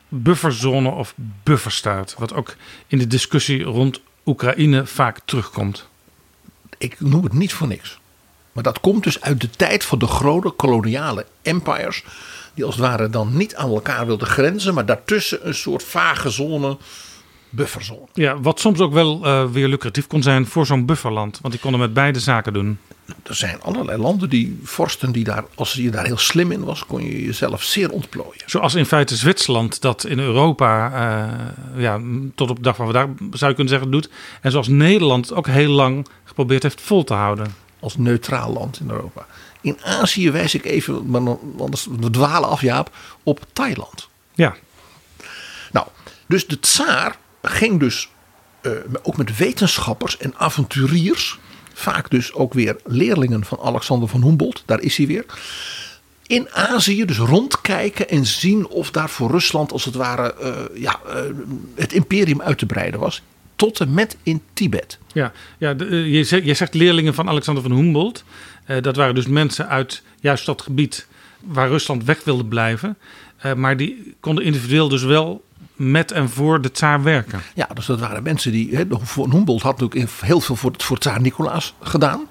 bufferzone of bufferstaat. Wat ook in de discussie rond Oekraïne vaak terugkomt. Ik noem het niet voor niks. Maar dat komt dus uit de tijd van de grote koloniale empires. Die als het ware dan niet aan elkaar wilden grenzen. Maar daartussen een soort vage zone, bufferzone. Ja, wat soms ook wel eh, weer lucratief kon zijn voor zo'n bufferland. Want die konden met beide zaken doen. er zijn allerlei landen die vorsten die daar, als je daar heel slim in was, kon je jezelf zeer ontplooien. Zoals in feite Zwitserland dat in Europa eh, ja, tot op de dag van vandaag zou je kunnen zeggen doet. En zoals Nederland ook heel lang geprobeerd heeft vol te houden. Als neutraal land in Europa. In Azië wijs ik even, maar anders we dwalen af Jaap, op Thailand. Ja. Nou, dus de tsaar ging dus eh, ook met wetenschappers en avonturiers, vaak dus ook weer leerlingen van Alexander van Humboldt, daar is hij weer, in Azië dus rondkijken en zien of daar voor Rusland als het ware eh, ja, eh, het imperium uit te breiden was. Tot en met in Tibet. Ja, ja je, zegt, je zegt leerlingen van Alexander van Humboldt. Dat waren dus mensen uit juist dat gebied waar Rusland weg wilde blijven. Maar die konden individueel dus wel met en voor de tsaar werken. Ja, dus dat waren mensen die. Van Humboldt had natuurlijk heel veel voor, voor tsaar Nicolaas gedaan.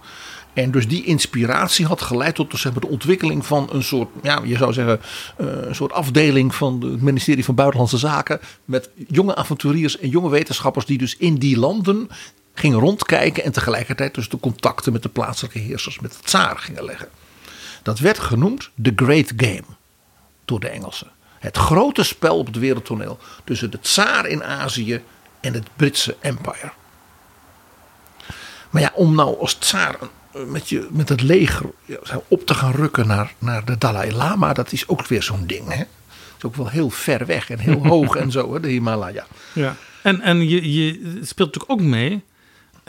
En dus die inspiratie had geleid tot dus, de ontwikkeling van een soort, ja, je zou zeggen, eh, een soort afdeling van het ministerie van Buitenlandse Zaken. Met jonge avonturiers en jonge wetenschappers die dus in die landen gingen rondkijken. En tegelijkertijd dus de contacten met de plaatselijke heersers, met de tsaar gingen leggen. Dat werd genoemd The Great Game door de Engelsen. Het grote spel op het wereldtoneel tussen de tsaar in Azië en het Britse Empire. Maar ja, om nou als tsaar eh, met, je, met het leger op te gaan rukken naar, naar de Dalai Lama, dat is ook weer zo'n ding. Hè? Is ook wel heel ver weg en heel hoog en zo, hè, de Himalaya. Ja. En, en je, je speelt natuurlijk ook mee.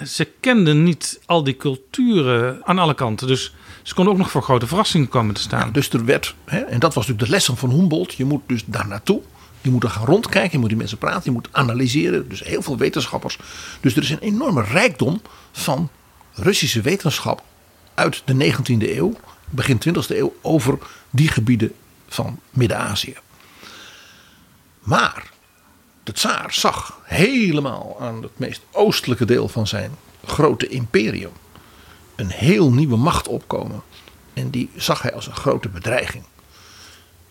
Ze kenden niet al die culturen aan alle kanten. Dus ze konden ook nog voor grote verrassingen komen te staan. Dus er werd, hè, en dat was natuurlijk de lessen van Humboldt, je moet dus daar naartoe. Je moet er gaan rondkijken, je moet die mensen praten, je moet analyseren. Dus heel veel wetenschappers. Dus er is een enorme rijkdom van Russische wetenschap uit de 19e eeuw, begin 20e eeuw, over die gebieden van Midden-Azië. Maar de tsaar zag helemaal aan het meest oostelijke deel van zijn grote imperium een heel nieuwe macht opkomen. En die zag hij als een grote bedreiging.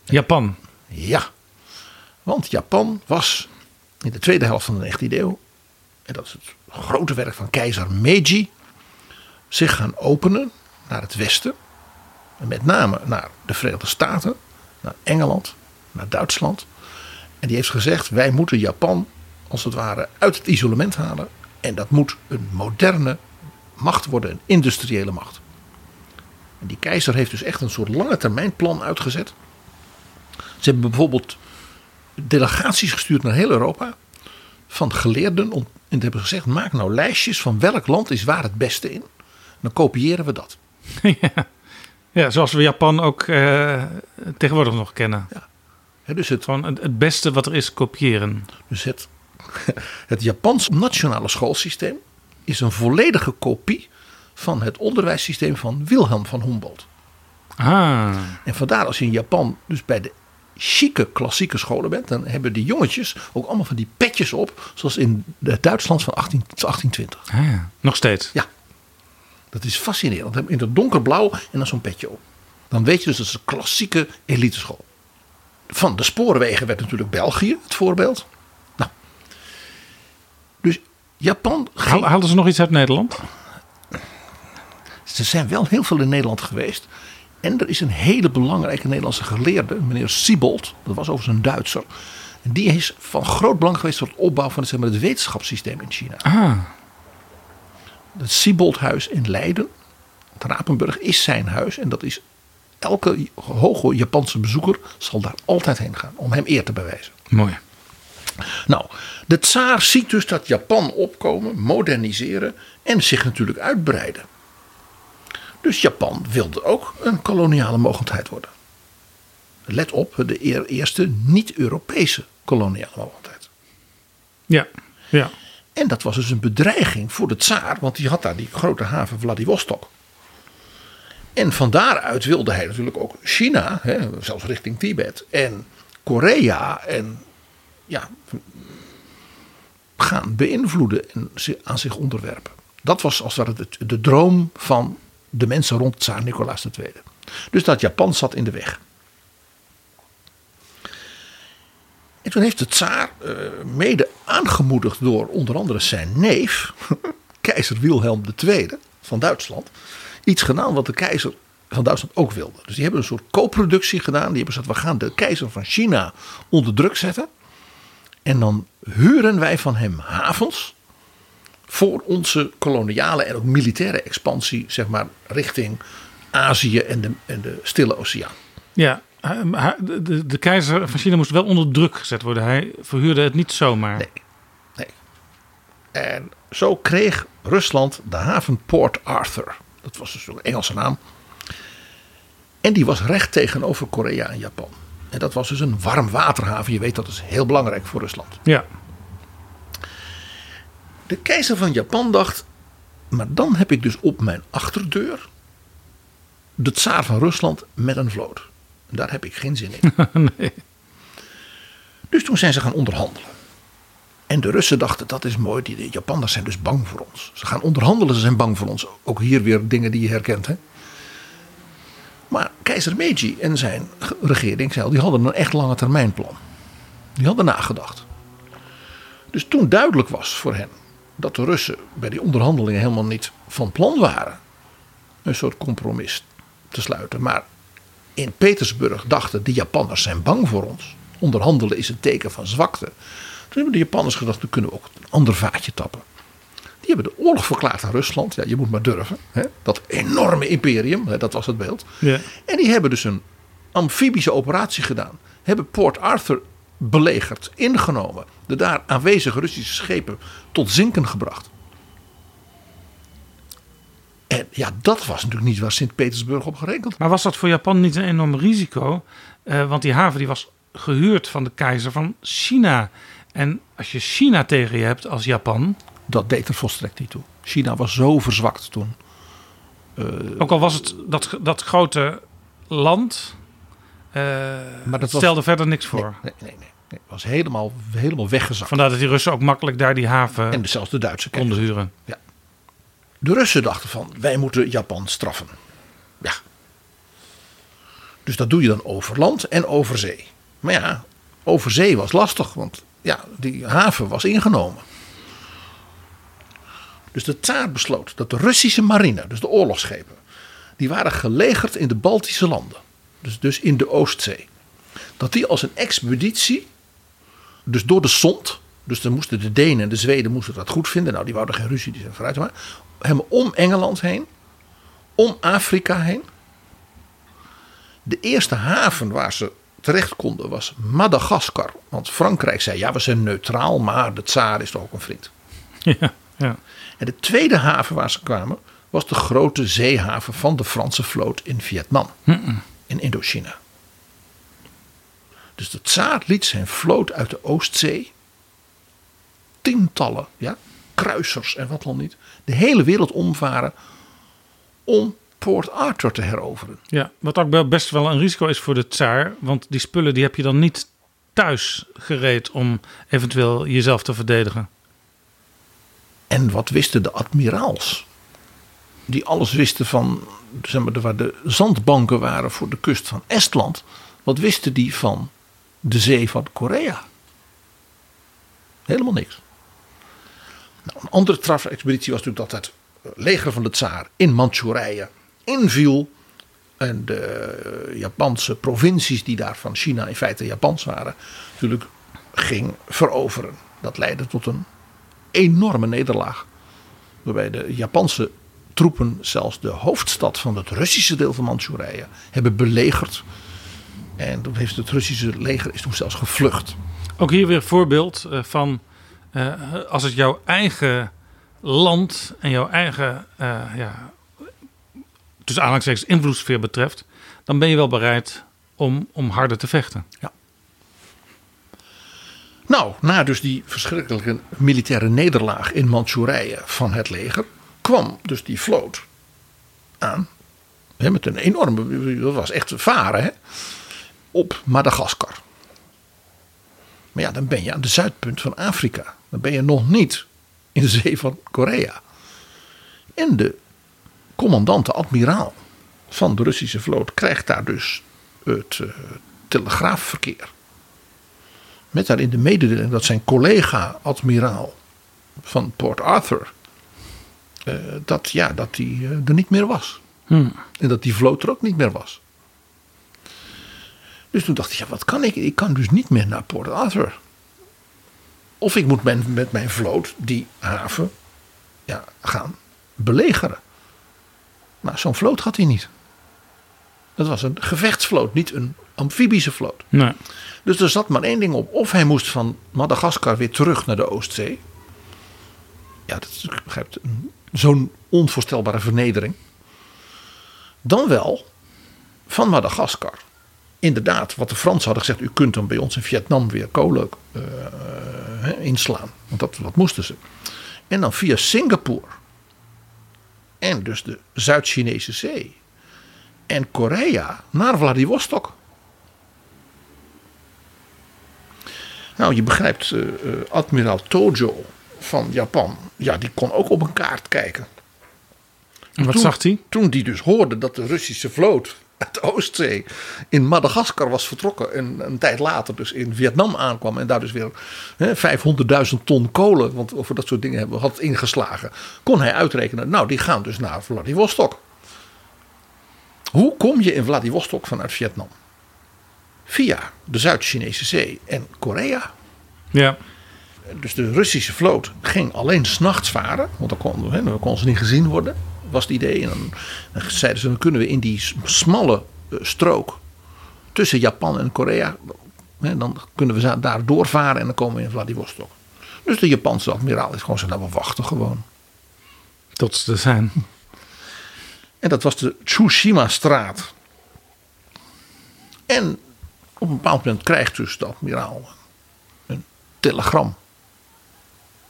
Japan. Ja, want Japan was in de tweede helft van de 19e eeuw, en dat is het grote werk van keizer Meiji, zich gaan openen naar het westen. En met name naar de Verenigde Staten, naar Engeland, naar Duitsland. En die heeft gezegd: wij moeten Japan als het ware uit het isolement halen. En dat moet een moderne macht worden, een industriële macht. En die keizer heeft dus echt een soort lange termijn plan uitgezet. Ze hebben bijvoorbeeld delegaties gestuurd naar heel Europa van geleerden om en hebben gezegd: maak nou lijstjes van welk land is waar het beste in. Dan kopiëren we dat. ja. ja, zoals we Japan ook eh, tegenwoordig nog kennen. Ja. dus het, Gewoon het, het beste wat er is, kopiëren. Dus het, het Japans nationale schoolsysteem is een volledige kopie van het onderwijssysteem van Wilhelm van Humboldt. Ah. En vandaar als je in Japan dus bij de chique klassieke scholen bent, dan hebben die jongetjes ook allemaal van die petjes op, zoals in het Duitsland van 18, 1820. Ah, ja. Nog steeds. Ja. Dat is fascinerend. In het donkerblauw en dan zo'n petje op. Dan weet je dus dat is een klassieke eliteschool. Van de spoorwegen werd natuurlijk België het voorbeeld. Japan. Haal- Haalden ze nog iets uit Nederland? Er zijn wel heel veel in Nederland geweest. En er is een hele belangrijke Nederlandse geleerde, meneer Siebold. Dat was overigens een Duitser. En die is van groot belang geweest voor het opbouwen van het, zeg maar, het wetenschapssysteem in China. Ah. Het Sieboldhuis in Leiden, het Rapenburg, is zijn huis. En dat is elke hoge Japanse bezoeker zal daar altijd heen gaan om hem eer te bewijzen. Mooi. Nou, de tsaar ziet dus dat Japan opkomen, moderniseren en zich natuurlijk uitbreiden. Dus Japan wilde ook een koloniale mogendheid worden. Let op, de eer- eerste niet-Europese koloniale mogendheid. Ja. ja. En dat was dus een bedreiging voor de tsaar, want die had daar die grote haven Vladivostok. En van daaruit wilde hij natuurlijk ook China, hè, zelfs richting Tibet, en Korea en ja, gaan beïnvloeden en aan zich onderwerpen. Dat was als het ware de, de droom van de mensen rond tsaar Nicolaas II. Dus dat Japan zat in de weg. En toen heeft de tsaar, eh, mede aangemoedigd door onder andere zijn neef, keizer Wilhelm II van Duitsland, iets gedaan wat de keizer van Duitsland ook wilde. Dus die hebben een soort co-productie gedaan. Die hebben gezegd, we gaan de keizer van China onder druk zetten. En dan huren wij van hem havens voor onze koloniale en ook militaire expansie, zeg maar, richting Azië en de, en de Stille Oceaan. Ja, de, de, de keizer van China moest wel onder druk gezet worden. Hij verhuurde het niet zomaar. Nee. En zo kreeg Rusland de haven Port Arthur. Dat was dus een Engelse naam. En die was recht tegenover Korea en Japan. En dat was dus een warmwaterhaven. Je weet dat is heel belangrijk voor Rusland. Ja. De keizer van Japan dacht, maar dan heb ik dus op mijn achterdeur de tsaar van Rusland met een vloot. Daar heb ik geen zin in. nee. Dus toen zijn ze gaan onderhandelen. En de Russen dachten, dat is mooi, die de Japanners zijn dus bang voor ons. Ze gaan onderhandelen, ze zijn bang voor ons. Ook hier weer dingen die je herkent. Hè? Maar keizer Meiji en zijn ge- regering, die hadden een echt lange termijnplan. Die hadden nagedacht. Dus toen duidelijk was voor hen dat de Russen bij die onderhandelingen helemaal niet van plan waren een soort compromis te sluiten. Maar in Petersburg dachten de Japanners zijn bang voor ons. Onderhandelen is een teken van zwakte. Toen hebben de Japanners gedacht, dan kunnen we ook een ander vaatje tappen. Die hebben de oorlog verklaard aan Rusland. Ja, je moet maar durven. Hè? Dat enorme imperium, hè, dat was het beeld. Ja. En die hebben dus een amfibische operatie gedaan. Hebben Port Arthur belegerd, ingenomen. De daar aanwezige Russische schepen tot zinken gebracht. En ja, dat was natuurlijk niet waar Sint-Petersburg op gerekend Maar was dat voor Japan niet een enorm risico? Eh, want die haven die was gehuurd van de keizer van China. En als je China tegen je hebt als Japan. Dat deed er volstrekt niet toe. China was zo verzwakt toen. Eh, Ook al was het dat, dat grote land. eh, Maar dat was- stelde verder niks voor. Nee, nee, nee. nee. Het was helemaal, helemaal weggezakt. Vandaar dat die Russen ook makkelijk daar die haven En zelfs de Duitse konden huren. Ja. De Russen dachten van, wij moeten Japan straffen. Ja. Dus dat doe je dan over land en over zee. Maar ja, over zee was lastig, want ja, die haven was ingenomen. Dus de tsaar besloot dat de Russische marine, dus de oorlogsschepen, die waren gelegerd in de Baltische landen. Dus, dus in de Oostzee. Dat die als een expeditie, dus door de Sond, dus dan moesten de Denen en de Zweden moesten dat goed vinden. Nou, die wouden geen ruzie, die zijn vooruit maar. Helemaal om Engeland heen, om Afrika heen. De eerste haven waar ze terecht konden was Madagaskar. Want Frankrijk zei, ja, we zijn neutraal, maar de tsaar is toch ook een vriend. Ja, ja. En de tweede haven waar ze kwamen was de grote zeehaven van de Franse vloot in Vietnam, in Indochina. Dus de tsaar liet zijn vloot uit de Oostzee, tientallen ja, kruisers en wat dan niet, de hele wereld omvaren om Port Arthur te heroveren. Ja, wat ook best wel een risico is voor de tsaar. Want die spullen die heb je dan niet thuis gereed om eventueel jezelf te verdedigen. En wat wisten de admiraals? Die alles wisten van, zeg maar, waar de zandbanken waren voor de kust van Estland. Wat wisten die van de zee van Korea? Helemaal niks. Nou, een andere trafexpeditie was natuurlijk dat het leger van de tsaar in Manchurije inviel. En de Japanse provincies die daar van China in feite Japans waren, natuurlijk ging veroveren. Dat leidde tot een enorme nederlaag. Waarbij de Japanse troepen zelfs de hoofdstad van het Russische deel van Manchurije hebben belegerd. En toen heeft het Russische leger is toen zelfs gevlucht. Ook hier weer een voorbeeld eh, van eh, als het jouw eigen land en jouw eigen eh ja, tussen aanhalingstekens invloedssfeer betreft, dan ben je wel bereid om, om harder te vechten. Ja. Nou, na dus die verschrikkelijke militaire nederlaag in Manchurije van het leger, kwam dus die vloot aan. Met een enorme, dat was echt varen, op Madagaskar. Maar ja, dan ben je aan de zuidpunt van Afrika. Dan ben je nog niet in de zee van Korea. En de commandant, de admiraal van de Russische vloot, krijgt daar dus het eh, telegraafverkeer. Met daarin de mededeling dat zijn collega-admiraal van Port Arthur. eh, dat, ja, dat hij eh, er niet meer was. Hmm. En dat die vloot er ook niet meer was. Dus toen dacht ik, ja, wat kan ik? Ik kan dus niet meer naar Port Arthur. Of ik moet met, met mijn vloot die haven ja, gaan belegeren. Maar zo'n vloot had hij niet. Dat was een gevechtsvloot, niet een amfibische vloot. Nee. Dus er zat maar één ding op. Of hij moest van Madagaskar weer terug naar de Oostzee. Ja, dat is, zo'n onvoorstelbare vernedering. Dan wel van Madagaskar. Inderdaad, wat de Fransen hadden gezegd. U kunt dan bij ons in Vietnam weer kolen eh, hè, inslaan. Want dat, dat moesten ze. En dan via Singapore. En dus de Zuid-Chinese Zee. En Korea naar Vladivostok. Nou, je begrijpt, eh, eh, admiraal Tojo van Japan, ja, die kon ook op een kaart kijken. En wat Toen- zag hij? Toen die dus hoorde dat de Russische vloot uit de Oostzee in Madagaskar was vertrokken. En een tijd later dus in Vietnam aankwam. En daar dus weer hè, 500.000 ton kolen, want over dat soort dingen hebben had ingeslagen. Kon hij uitrekenen, nou die gaan dus naar Vladivostok. Hoe kom je in Vladivostok vanuit Vietnam? Via de Zuid-Chinese Zee en Korea. Ja. Dus de Russische vloot ging alleen s'nachts varen. Want dan kon, hè, dan kon ze niet gezien worden. Was het idee. En dan, dan zeiden ze, dan kunnen we in die smalle eh, strook. Tussen Japan en Korea. Hè, dan kunnen we daar doorvaren en dan komen we in Vladivostok. Dus de Japanse admiraal is gewoon zo, nou we wachten gewoon. Tot ze er zijn. En dat was de Tsushima-straat. En op een bepaald moment krijgt dus de admiraal een telegram.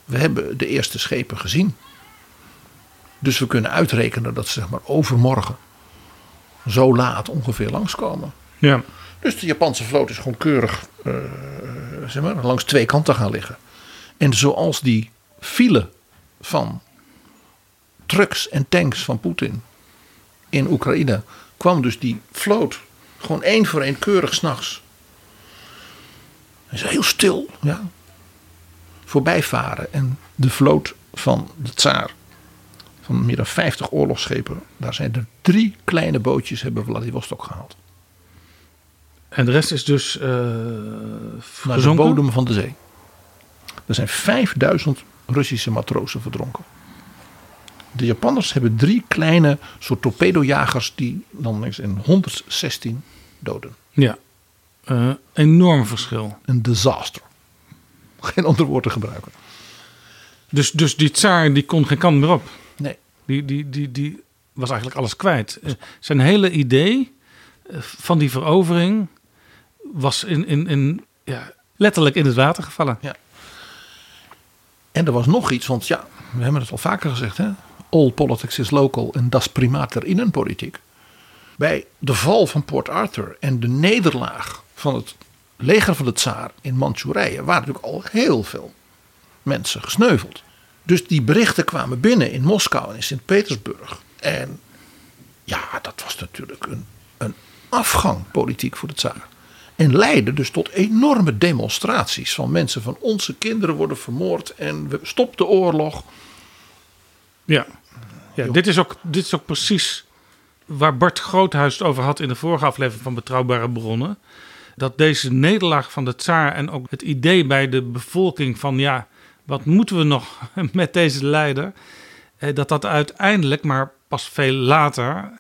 We hebben de eerste schepen gezien. Dus we kunnen uitrekenen dat ze zeg maar overmorgen zo laat ongeveer langskomen. Ja. Dus de Japanse vloot is gewoon keurig eh, zeg maar, langs twee kanten gaan liggen. En zoals die file van trucks en tanks van Poetin in Oekraïne kwam dus die vloot gewoon één voor één keurig s'nachts. Het is heel stil, ja. Voorbij varen. En de vloot van de tsaar, van meer dan 50 oorlogsschepen, daar zijn er drie kleine bootjes hebben Vladivostok gehaald. En de rest is dus eh Naar de bodem van de zee. Er zijn 5000 Russische matrozen verdronken. De Japanners hebben drie kleine soort torpedojagers die dan in 116 doden. Ja. Eh, enorm verschil. Een disaster. Geen ander woord te gebruiken. Dus, dus die tsaar die kon geen kant meer op. Nee. Die, die, die, die was eigenlijk alles kwijt. Eh, Zijn hele idee eh, van die verovering was in, in, in, ja, letterlijk in het water gevallen. Ja. En er was nog iets, want ja, we hebben het al vaker gezegd. Hè? All politics is local en das primaat der innenpolitiek. Bij de val van Port Arthur en de nederlaag van het leger van de tsaar in Manchurije waren natuurlijk al heel veel mensen gesneuveld. Dus die berichten kwamen binnen in Moskou en in Sint-Petersburg. En ja, dat was natuurlijk een, een afgang politiek voor de tsaar. En leidde dus tot enorme demonstraties van mensen van onze kinderen worden vermoord en we stop de oorlog. Ja, ja dit, is ook, dit is ook precies waar Bart Groothuis het over had in de vorige aflevering van Betrouwbare Bronnen. Dat deze nederlaag van de tsaar en ook het idee bij de bevolking van ja, wat moeten we nog met deze leider? eh, Dat dat uiteindelijk, maar pas veel later,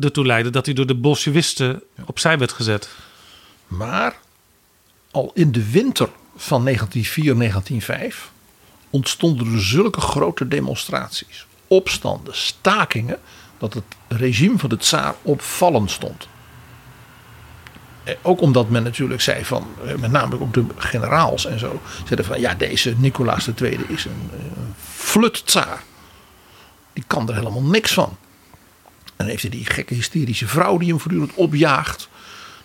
ertoe leidde dat hij door de Bolshevisten opzij werd gezet. Maar al in de winter van 1904-1905 ontstonden er zulke grote demonstraties, opstanden, stakingen, dat het regime van de tsaar opvallend stond. Eh, Ook omdat men natuurlijk zei van, eh, met name ook de generaals en zo, zeiden van ja, deze Nicolaas II is een, een flut tsaar. Die kan er helemaal niks van. En heeft hij die gekke hysterische vrouw die hem voortdurend opjaagt.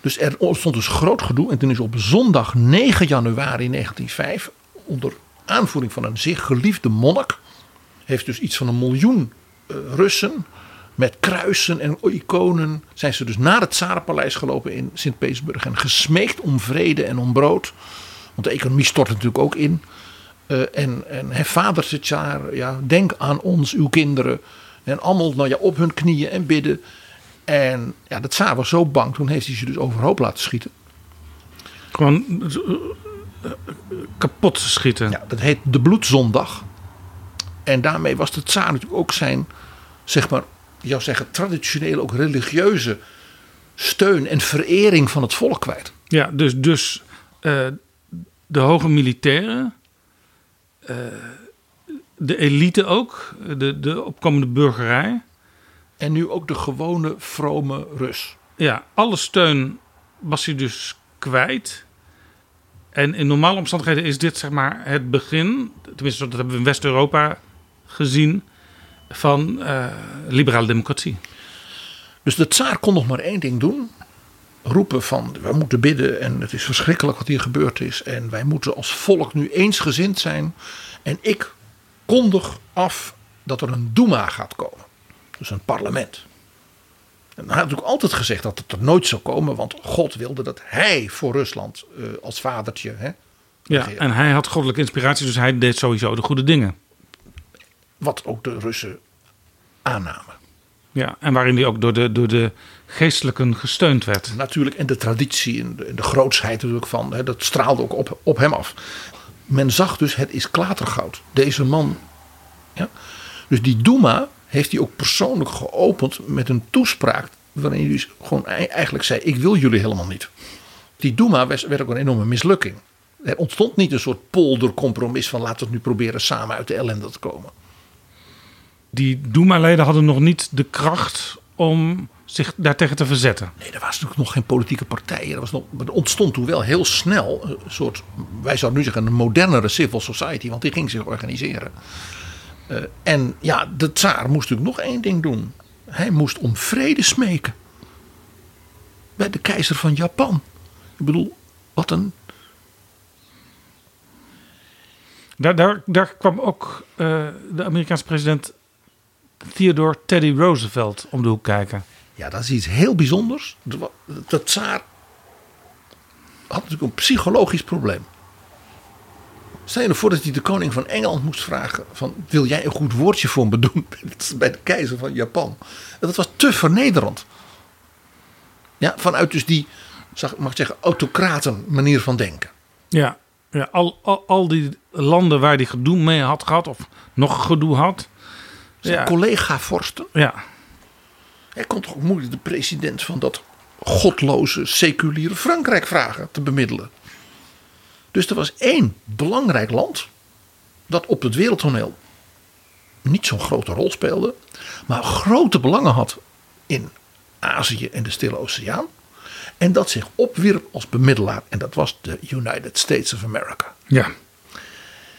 Dus er ontstond dus groot gedoe. En toen is op zondag 9 januari 1905, onder aanvoering van een zeer geliefde monnik, heeft dus iets van een miljoen eh, Russen met kruisen en iconen, zijn ze dus naar het Tsarenpaleis gelopen in Sint-Petersburg en gesmeekt om vrede en om brood. Want de economie stort natuurlijk ook in. Eh, en, en hè, vader Tsaar, ja, denk aan ons, uw kinderen. En allemaal nou ja, op hun knieën en bidden. En ja, de tsaar was zo bang, toen heeft hij ze dus overhoop laten schieten. Gewoon eh, kapot schieten. Ja, dat heet de bloedzondag. En daarmee was de tsaar natuurlijk ook zijn, zeg maar, je zou zeggen, traditionele, ook religieuze steun en verering van het volk kwijt. Ja, dus, dus eh, de hoge militairen, eh, de elite ook, de, de opkomende burgerij. En nu ook de gewone vrome Rus. Ja, alle steun was hij dus kwijt. En in normale omstandigheden is dit zeg maar het begin, tenminste dat hebben we in West-Europa gezien, van eh, liberale democratie. Dus de tsaar kon nog maar één ding doen. Roepen van we moeten bidden en het is verschrikkelijk wat hier gebeurd is. En wij moeten als volk nu eensgezind zijn. En ik kondig af dat er een Duma gaat komen. Dus een parlement. En hij had natuurlijk altijd gezegd dat het er nooit zou komen. Want God wilde dat hij voor Rusland eh, als vadertje. Hè, Ja, en hij had goddelijke inspiratie, dus hij deed sowieso de goede dingen. Wat ook de Russen aannamen. Ja, en waarin hij ook door de, door de geestelijken gesteund werd. Natuurlijk, en de traditie en de, en de grootsheid natuurlijk van, hè, dat straalde ook op, op hem af. Men zag dus, het is klatergoud. Deze man. Ja. Dus die Duma heeft hij ook persoonlijk geopend met een toespraak. waarin hij dus gewoon ei- eigenlijk zei: Ik wil jullie helemaal niet. Die Duma was- werd ook een enorme mislukking. Er ontstond niet een soort poldercompromis van laten we het nu proberen samen uit de ellende te komen. Die Duma-leden hadden nog niet de kracht om zich daartegen te verzetten. Nee, er was natuurlijk nog geen politieke partijen. Er, was nog, er ontstond toen wel heel snel een soort, wij zouden nu zeggen, een modernere civil society, want die ging zich organiseren. Eh, en ja, de tsaar moest natuurlijk nog één ding doen. Hij moest om vrede smeken. Bij de keizer van Japan. Ik bedoel, wat een. Daar, daar, daar kwam ook eh, de Amerikaanse president Theodore Teddy Roosevelt om de hoek kijken. Ja, dat is iets heel bijzonders. De, de tsaar had natuurlijk een psychologisch probleem. Stel je nou voor dat hij de koning van Engeland moest vragen: van, Wil jij een goed woordje voor me doen bij de keizer van Japan? En dat was te vernederend. Ja, vanuit dus die, mag ik zeggen, autocraten manier van denken. Ja, ja al, al, al die landen waar hij gedoe mee had gehad, of nog gedoe had. Zijn Ja. collega-vorsten. Ja. Hij kon toch ook moeilijk de president van dat godloze, seculiere Frankrijk vragen te bemiddelen. Dus er was één belangrijk land dat op het wereldtoneel niet zo'n grote rol speelde, maar grote belangen had in Azië en de Stille Oceaan. En dat zich opwierp als bemiddelaar. En dat was de United States of America. Ja.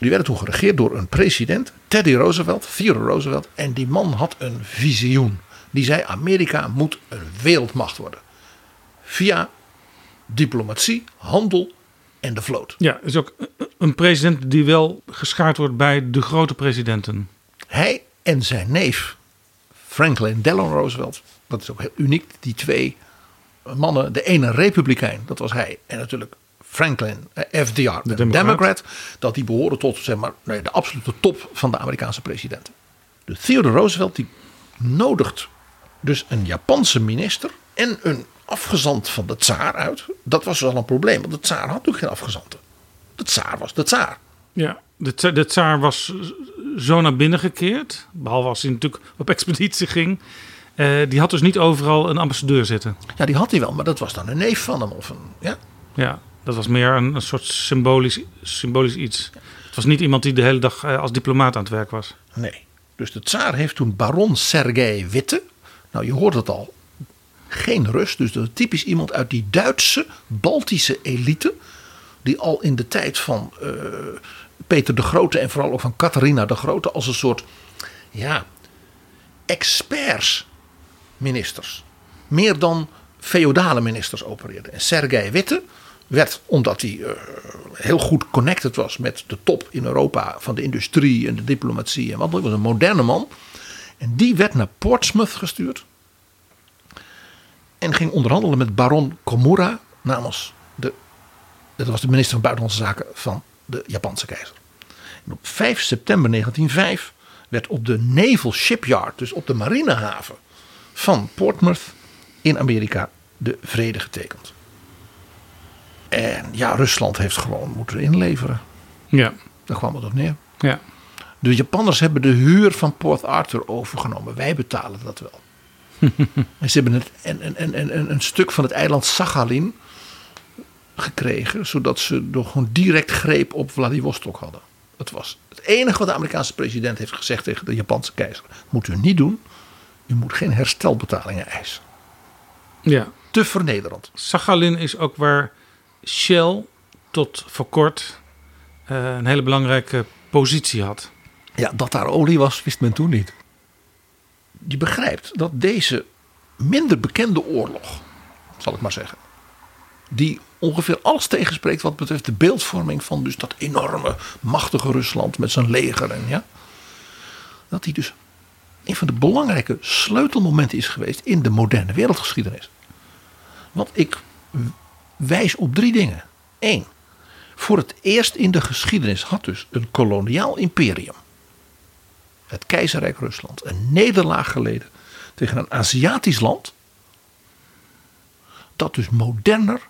Die werden toen geregeerd door een president, Teddy Roosevelt, Theodore Roosevelt. En die man had een visioen. Die zei: Amerika moet een wereldmacht worden. Via diplomatie, handel en de vloot. Ja, is ook een president die wel geschaard wordt bij de grote presidenten. Hij en zijn neef, Franklin Delano Roosevelt. Dat is ook heel uniek. Die twee mannen, de ene republikein, dat was hij. En natuurlijk Franklin, eh, FDR, de democrat. Dat die behoren tot zeg maar, nee, de absolute top van de Amerikaanse presidenten. Dus Theodore Roosevelt die nodigt dus een Japanse minister en een afgezant van de tsaar uit. Dat was dus al een probleem, want de tsaar had natuurlijk geen afgezanten. De tsaar was de tsaar. Ja, de, tsa- de tsaar was zo naar binnen gekeerd. Behalve als hij natuurlijk op expeditie ging. Eh, die had dus niet overal een ambassadeur zitten. Ja, die had hij wel, maar dat was dan een neef van hem. Of een, ja. Ja, dat was meer een, een soort symbolisch, symbolisch iets. Het was niet iemand die de hele dag eh, als diplomaat aan het werk was. Nee. Dus de tsaar heeft toen baron Sergei Witte. Nou, je hoort het al. Geen rust. Dus dat is typisch iemand uit die Duitse, Baltische elite. Die al in de tijd van eh, Peter de Grote en vooral ook van Catharina de Grote. als een soort, ja, experts ministers. Meer dan feodale ministers opereerden. En Sergei Witte werd, omdat hij eh, heel goed connected was met de top in Europa van de industrie en de diplomatie en wat, dan was een moderne man. En die werd naar Portsmouth gestuurd. En ging onderhandelen met baron Komura namens de, dat was de minister van Buitenlandse Zaken van de Japanse keizer. En op 5 september 1905 werd op de Naval Shipyard, dus op de marinehaven van Portsmouth in Amerika, de vrede getekend. En ja, Rusland heeft gewoon moeten inleveren. Ja. Daar kwam het op neer. Ja. De Japanners hebben de huur van Port Arthur overgenomen. Wij betalen dat wel. en ze hebben het, een, een, een, een, een stuk van het eiland Sakhalin gekregen. Zodat ze nog gewoon direct greep op Vladivostok hadden. Dat was het enige wat de Amerikaanse president heeft gezegd tegen de Japanse keizer. Moet u niet doen. U moet geen herstelbetalingen eisen. Ja. Te vernederend. Sakhalin is ook waar Shell tot voor kort eh, een hele belangrijke positie had. Ja, dat daar olie was, wist men toen niet. Je begrijpt dat deze minder bekende oorlog, zal ik maar zeggen, die ongeveer alles tegenspreekt wat betreft de beeldvorming van dus dat enorme, machtige Rusland met zijn leger en ja, dat die dus een van de belangrijke sleutelmomenten is geweest in de moderne wereldgeschiedenis. Want ik wijs op drie dingen. Eén, voor het eerst in de geschiedenis had dus een koloniaal imperium, het keizerrijk Rusland, een nederlaag geleden tegen een Aziatisch land, dat dus moderner,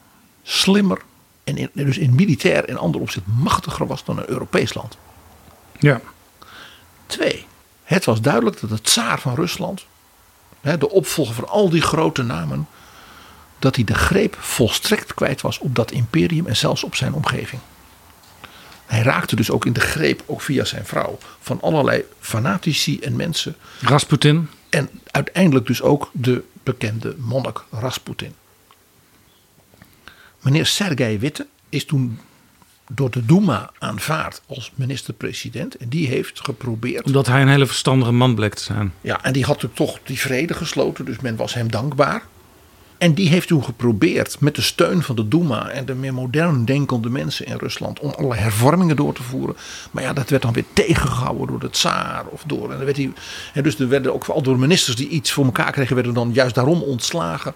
slimmer en in, dus in militair en ander opzicht machtiger was dan een Europees land. Ja. Twee, het was duidelijk dat de tsaar van Rusland, de opvolger van al die grote namen, dat hij de greep volstrekt kwijt was op dat imperium en zelfs op zijn omgeving. Hij raakte dus ook in de greep, ook via zijn vrouw, van allerlei fanatici en mensen. Rasputin. En uiteindelijk dus ook de bekende monnik Rasputin. Meneer Sergei Witte is toen door de Duma aanvaard als minister-president. En die heeft geprobeerd. Omdat hij een hele verstandige man bleek te zijn. Ja, en die had natuurlijk toch die vrede gesloten, dus men was hem dankbaar. En die heeft toen geprobeerd met de steun van de Duma en de meer modern denkende mensen in Rusland om allerlei hervormingen door te voeren. Maar ja, dat werd dan weer tegengehouden door de tsaar of door. En, dan werd hij, en dus er werden ook al door ministers die iets voor elkaar kregen, werden dan juist daarom ontslagen.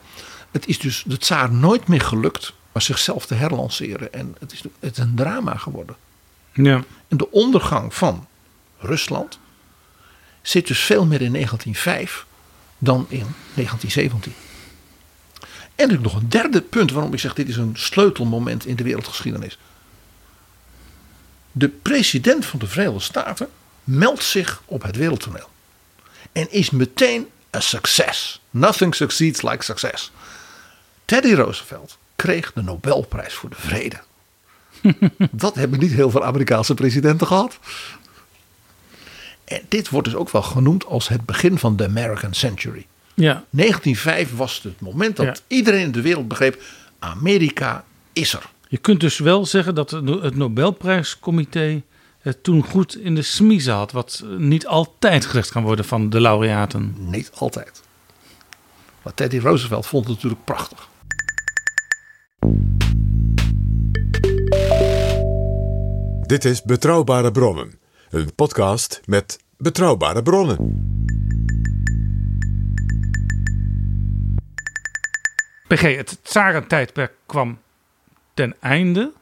Het is dus de tsaar nooit meer gelukt maar zichzelf te herlanceren. En het is, het is een drama geworden. Ja. En de ondergang van Rusland zit dus veel meer in 1905 dan in 1917. En natuurlijk nog een derde punt waarom ik zeg dit is een sleutelmoment in de wereldgeschiedenis. De president van de Verenigde Staten meldt zich op het wereldtoneel. En is meteen een succes. Nothing succeeds like success. Teddy Roosevelt kreeg de Nobelprijs voor de Vrede. Dat hebben niet heel veel Amerikaanse presidenten gehad. En dit wordt dus ook wel genoemd als het begin van de American Century. Ja. 1905 was het moment dat Ja. iedereen in de wereld begreep: Amerika is er. Je kunt dus wel zeggen dat het Nobelprijscomité het toen goed in de smiezen had. Wat niet altijd gezegd kan worden van de laureaten. Niet altijd. Maar Teddy Roosevelt vond het natuurlijk prachtig. Dit is Betrouwbare Bronnen, een podcast met betrouwbare bronnen. PG, het tsarentijdperk kwam ten einde.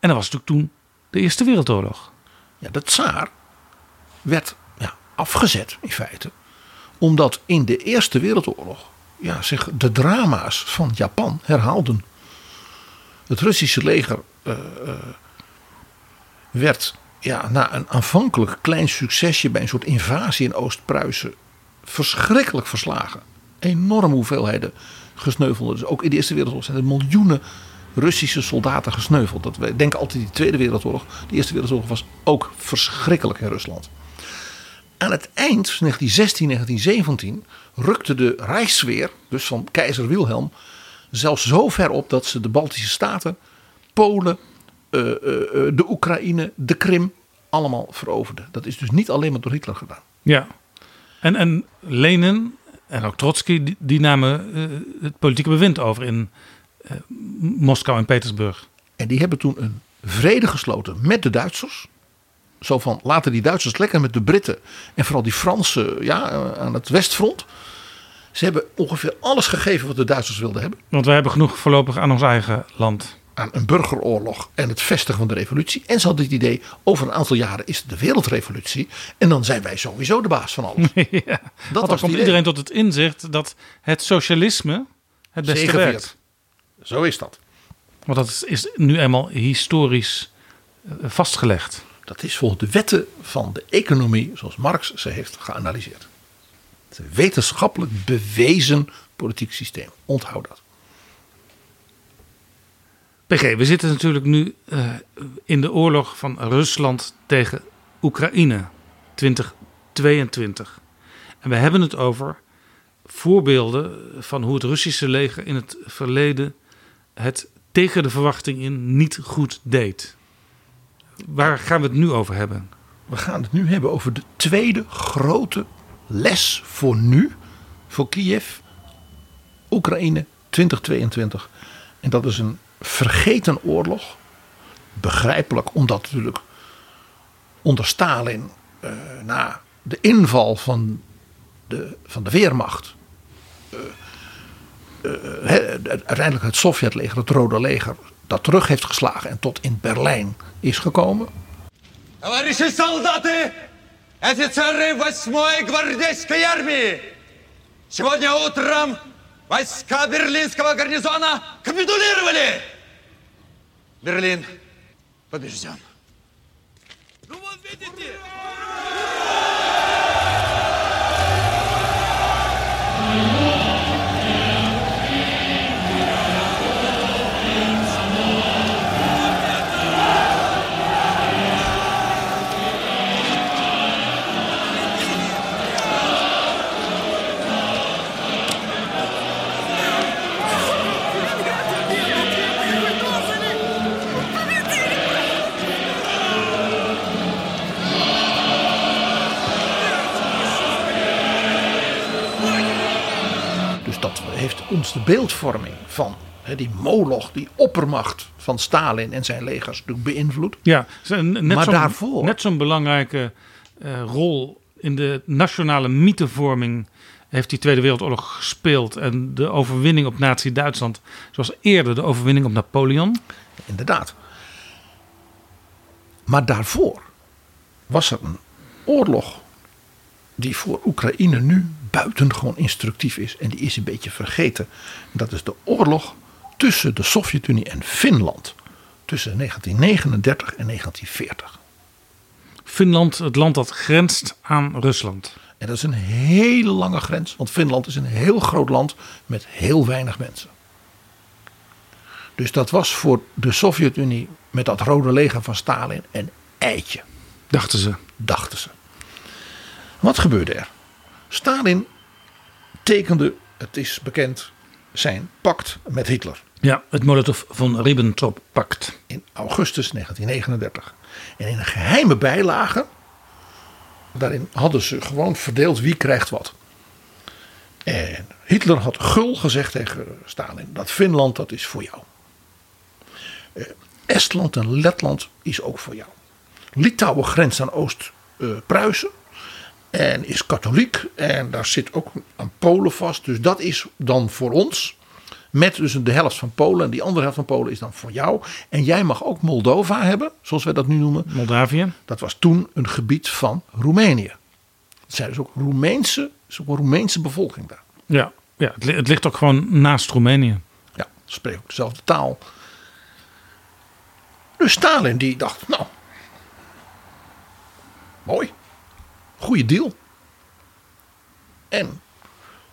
En dat was natuurlijk toen de Eerste Wereldoorlog. Ja, de tsaar werd ja, afgezet in feite. Omdat in de Eerste Wereldoorlog ja, zich de drama's van Japan herhaalden. Het Russische leger eh, eh, werd ja, na een aanvankelijk klein succesje bij een soort invasie in Oost-Pruisen verschrikkelijk verslagen. Enorme hoeveelheden gesneuveld. Dus ook in de Eerste Wereldoorlog zijn er miljoenen Russische soldaten gesneuveld. Dat, wij denken altijd die Tweede Wereldoorlog. De Eerste Wereldoorlog was ook verschrikkelijk in Rusland. Aan het eind, 1916, 1917, rukte de Rijksweer, dus van keizer Wilhelm, zelfs zo ver op dat ze de Baltische Staten, Polen, eh, eh, eh, de Oekraïne, de Krim allemaal veroverden. Dat is dus niet alleen maar door Hitler gedaan. Ja. En, en Lenin en ook Trotsky, die, die namen eh, het politieke bewind over in eh, Moskou en Petersburg. En die hebben toen een vrede gesloten met de Duitsers. Zo van laten die Duitsers lekker met de Britten en vooral die Fransen ja, eh, aan het westfront. Ze hebben ongeveer alles gegeven wat de Duitsers wilden hebben. Want wij hebben genoeg voorlopig aan ons eigen land. Aan een burgeroorlog en het vestigen van de revolutie. En ze hadden het idee, over een aantal jaren is het de wereldrevolutie. En dan zijn wij sowieso de baas van alles. ja. Dat was komt iedereen tot het inzicht dat het socialisme het beste werkt. Zo is dat. Want dat is, nu eenmaal historisch eh, vastgelegd. Dat is volgens de wetten van de economie zoals Marx ze heeft geanalyseerd. Het wetenschappelijk bewezen politiek systeem. Onthoud dat. We zitten natuurlijk nu eh, in de oorlog van Rusland tegen Oekraïne 2022. En we hebben het over voorbeelden van hoe het Russische leger in het verleden het tegen de verwachting in niet goed deed. Waar gaan we het nu over hebben? We gaan het nu hebben over de tweede grote les voor nu, voor Kiev, Oekraïne 2022. En dat is een vergeten oorlog. Begrijpelijk, omdat natuurlijk onder Stalin eh, na de inval van de, van de Weermacht. eh, eh, he- uiteindelijk het Sovjetleger, het Rode Leger, dat terug heeft geslagen en tot in Berlijn is gekomen. Товарищи солдаты, офицеры 8-й гвардейской армии! Сегодня утром войска берлинского гарнизона капитулировали! Берлин побежден. Ну вот видите! Dus ons de beeldvorming van die moloch, die oppermacht van Stalin en zijn legers natuurlijk beïnvloed. Ja, net Maar zo'n- daarvoor- Net zo'n belangrijke eh, rol in de nationale mythevorming heeft die Tweede Wereldoorlog gespeeld. En de overwinning op Nazi-Duitsland, zoals eerder de overwinning op Napoleon. Inderdaad. Maar daarvoor was er een oorlog die voor Oekraïne nu buitengewoon instructief is. En die is een beetje vergeten. En dat is de oorlog tussen de Sovjet-Unie en Finland. Tussen 1939 en 1940. Finland, het land dat grenst aan Rusland. En dat is een hele lange grens, want Finland is een heel groot land met heel weinig mensen. Dus dat was voor de Sovjet-Unie met dat rode leger van Stalin een eitje. Dachten ze. Dachten ze. Wat gebeurde er? Stalin tekende, het is bekend, zijn pact met Hitler. Ja, het Molotov von Ribbentrop-pact. In augustus 1939. En in een geheime bijlage, daarin hadden ze gewoon verdeeld wie krijgt wat. En Hitler had gul gezegd tegen Stalin, dat Finland dat is voor jou. Eh, Estland en Letland is ook voor jou. Litouwen grenst aan Oost-Pruisen. En is katholiek. En daar zit ook aan Polen vast. Dus dat is dan voor ons. Met dus de helft van Polen. En die andere helft van Polen is dan voor jou. En jij mag ook Moldova hebben. Zoals wij dat nu noemen. Moldavië. Dat was toen een gebied van Roemenië. Het zijn dus ook Roemeense, is ook een Roemeense bevolking daar. Ja, ja het, het ligt ook gewoon naast Roemenië. Ja, ze spreken ook dezelfde taal. Dus Stalin die dacht, nou, mooi, goede deal. En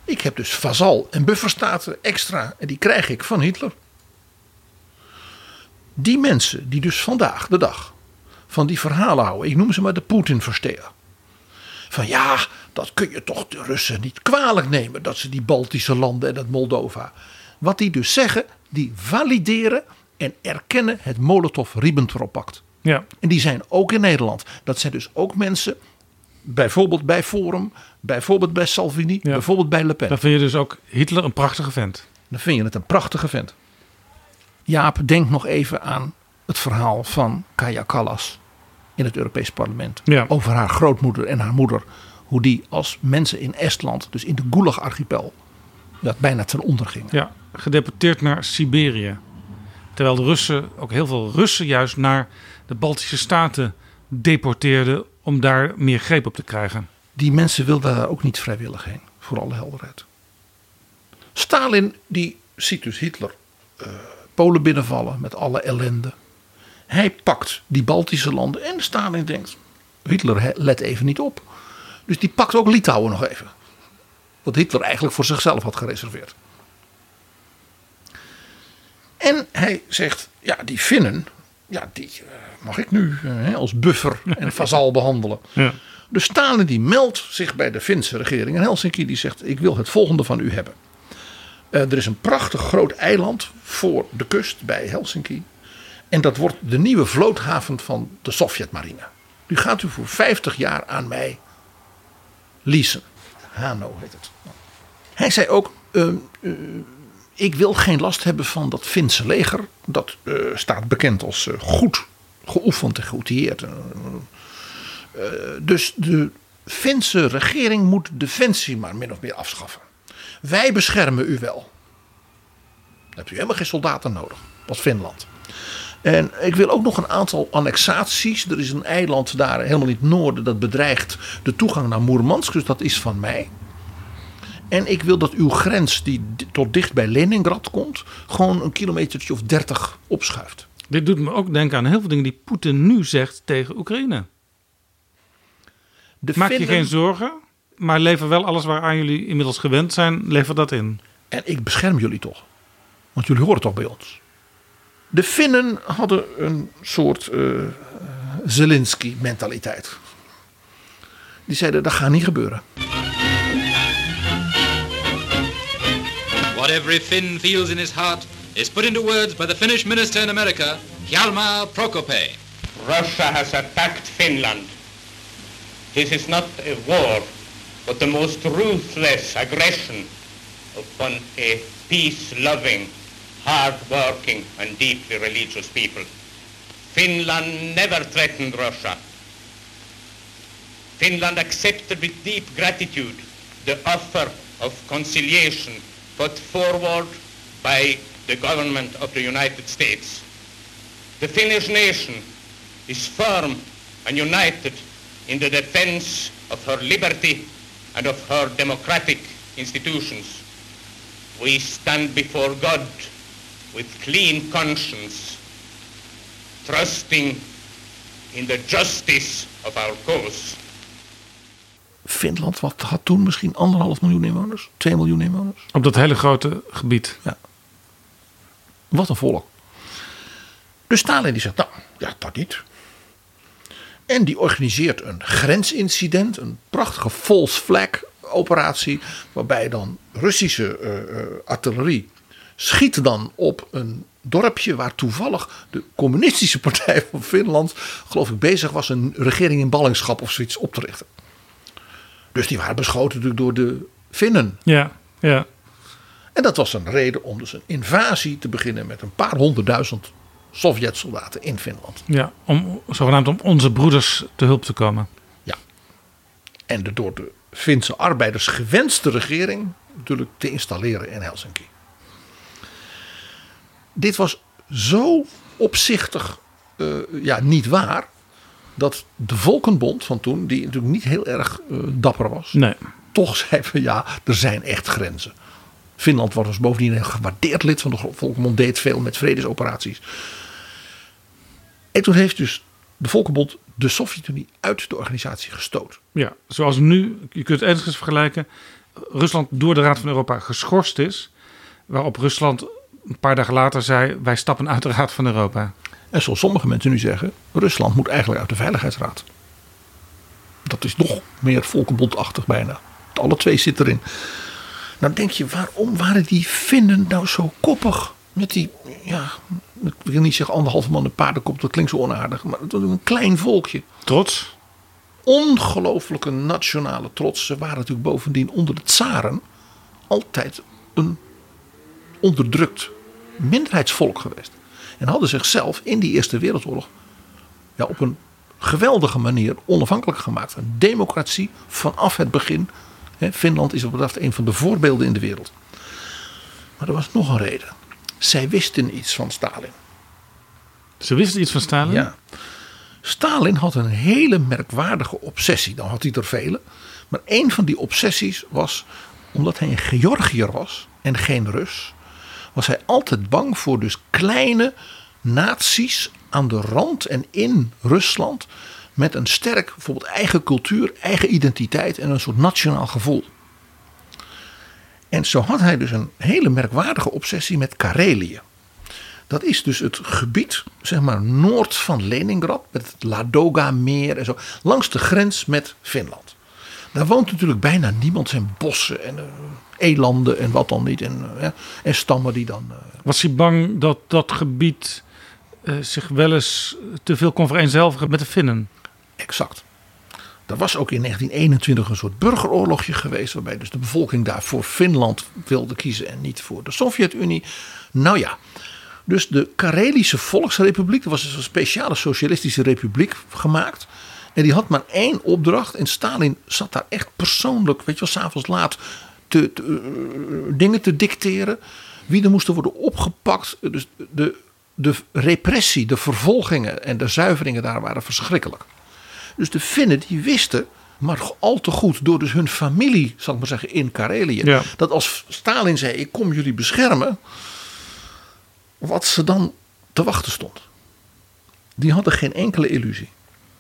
ik heb dus vazal en bufferstaten extra en die krijg ik van Hitler. Die mensen die dus vandaag de dag van die verhalen houden, ik noem ze maar de Poetin-versteer. Van ja, dat kun je toch de Russen niet kwalijk nemen dat ze die Baltische landen en dat Moldova. Wat die dus zeggen, die valideren en erkennen het Molotov-Ribbentrop-pact. Ja. En die zijn ook in Nederland. Dat zijn dus ook mensen, bijvoorbeeld bij Forum, bijvoorbeeld bij Salvini, bijvoorbeeld bij Le Pen. Dan vind je dus ook Hitler een prachtige vent. Dan vind je het een prachtige vent. Jaap, denk nog even aan het verhaal van Kaja Kallas in het Europees Parlement. Ja. Over haar grootmoeder en haar moeder. Hoe die als mensen in Estland, dus in de Gulag-archipel, dat bijna ten onder gingen. Ja, gedeporteerd naar Siberië. Terwijl de Russen, ook heel veel Russen, juist naar de Baltische Staten deporteerden om daar meer greep op te krijgen. Die mensen wilden daar ook niet vrijwillig heen, voor alle helderheid. Stalin die ziet dus Hitler eh, Polen binnenvallen met alle ellende. Hij pakt die Baltische landen en Stalin denkt, Hitler let even niet op. Dus die pakt ook Litouwen nog even. Wat Hitler eigenlijk voor zichzelf had gereserveerd. En hij zegt, ja die Finnen, ja die eh, mag ik nu eh, hè, als buffer en vazal behandelen. Ja. Dus Stalin die meldt zich bij de Finse regering in Helsinki. Die zegt, ik wil het volgende van u hebben. Eh, er is een prachtig groot eiland voor de kust bij Helsinki. En dat wordt de nieuwe vloothaven van de Sovjetmarine. Nu gaat u voor 50 jaar aan mij leasen. Hano heet het. Hij zei ook, eh, eh, ik wil geen last hebben van dat Finse leger. Dat staat bekend als goed geoefend en geoutilleerd. Eh, dus de Finse regering moet defensie maar min of meer afschaffen. Wij beschermen u wel. Dan hebt u helemaal geen soldaten nodig als Finland. En ik wil ook nog een aantal annexaties. Er is een eiland daar helemaal in het noorden dat bedreigt de toegang naar Moermansk. Dus dat is van mij. En ik wil dat uw grens die di- tot dicht bij Leningrad komt, gewoon een kilometertje of dertig opschuift. Dit doet me ook denken aan heel veel dingen die Poetin nu zegt tegen Oekraïne. De Maak je geen zorgen, maar lever wel alles waaraan jullie inmiddels gewend zijn, lever dat in. En ik bescherm jullie toch. Want jullie horen toch bij ons. De Finnen hadden een soort eh Zelensky-mentaliteit. Die zeiden, dat gaat niet gebeuren. What every Finn feels in his heart is put into words by the Finnish minister in America, Hjalmar Prokope. Russia has attacked Finland. This is not a war, but the most ruthless aggression upon a peace-loving, hard-working and deeply religious people. Finland never threatened Russia. Finland accepted with deep gratitude the offer of conciliation put forward by the government of the United States. The Finnish nation is firm and united in the defense of her liberty and of her democratic institutions. We stand before God with clean conscience, trusting in the justice of our cause. Finland wat had toen misschien anderhalf miljoen inwoners, 2 miljoen inwoners. Op dat hele grote gebied. Ja. Wat een volk. Dus Stalin die zegt, nou, ja, dat niet. En die organiseert een grensincident, een prachtige false flag operatie, waarbij dan Russische eh, artillerie schiet dan op een dorpje waar toevallig de communistische partij van Finland, geloof ik, bezig was een regering in ballingschap of zoiets op te richten. Dus die waren beschoten natuurlijk door de Finnen. Ja, ja. En dat was een reden om dus een invasie te beginnen met een paar honderdduizend Sovjet-soldaten in Finland. ja om zogenaamd om onze broeders te hulp te komen. En de door de Finse arbeiders gewenste regering natuurlijk te installeren in Helsinki. Dit was zo opzichtig eh, ja, niet waar. Dat de Volkenbond van toen, die natuurlijk niet heel erg eh, dapper was. Nee. Toch zei van ja, er zijn echt grenzen. Finland was dus bovendien een gewaardeerd lid van de Volkenbond. Deed veel met vredesoperaties. En toen heeft dus de Volkenbond de Sovjet-Unie uit de organisatie gestoten. Ja, zoals nu, je kunt het ergens vergelijken, Rusland door de Raad van Europa geschorst is. Waarop Rusland een paar dagen later zei, wij stappen uit de Raad van Europa. En zoals sommige mensen nu zeggen, Rusland moet eigenlijk uit de Veiligheidsraad. Dat is nog meer volkenbondachtig bijna. Alle twee zitten erin. Nou denk je, waarom waren die Finnen nou zo koppig? Met die, ja, ik wil niet zeggen anderhalve man een paardenkop, dat klinkt zo onaardig. Maar het was een klein volkje. Trots? Ongelooflijke nationale trots. Ze waren natuurlijk bovendien onder de tsaren altijd een onderdrukt minderheidsvolk geweest. En hadden zichzelf in die Eerste Wereldoorlog ja, op een geweldige manier onafhankelijk gemaakt. Een democratie vanaf het begin. Finland is op dat een van de voorbeelden in de wereld. Maar er was nog een reden. Zij wisten iets van Stalin. Ze wisten iets van Stalin? Ja. Stalin had een hele merkwaardige obsessie. Dan had hij er vele. Maar een van die obsessies was, omdat hij een Georgiër was en geen Rus, was hij altijd bang voor dus kleine naties aan de rand en in Rusland met een sterk bijvoorbeeld eigen cultuur, eigen identiteit en een soort nationaal gevoel. En zo had hij dus een hele merkwaardige obsessie met Karelië. Dat is dus het gebied, zeg maar, noord van Leningrad, met het Ladoga-meer en zo, langs de grens met Finland. Daar woont natuurlijk bijna niemand, zijn bossen en uh, elanden en wat dan niet, en, uh, en stammen die dan. Uh, Was hij bang dat dat gebied eh, zich wel eens te veel kon vereenzelvigen met de Finnen? Exact. Er was ook in 1921 een soort burgeroorlogje geweest, waarbij dus de bevolking daar voor Finland wilde kiezen en niet voor de Sovjet-Unie. Nou ja, dus de Karelische Volksrepubliek, dat was dus een speciale socialistische republiek gemaakt. En die had maar één opdracht. En Stalin zat daar echt persoonlijk, weet je wel, s'avonds laat te, uh, dingen te dicteren. Wie er moesten worden opgepakt. Dus de, de repressie, de vervolgingen en de zuiveringen daar waren verschrikkelijk. Dus de Finnen die wisten, maar al te goed door dus hun familie, zal ik maar zeggen, in Karelië. Ja. Dat als Stalin zei, ik kom jullie beschermen. Wat ze dan te wachten stond. Die hadden geen enkele illusie.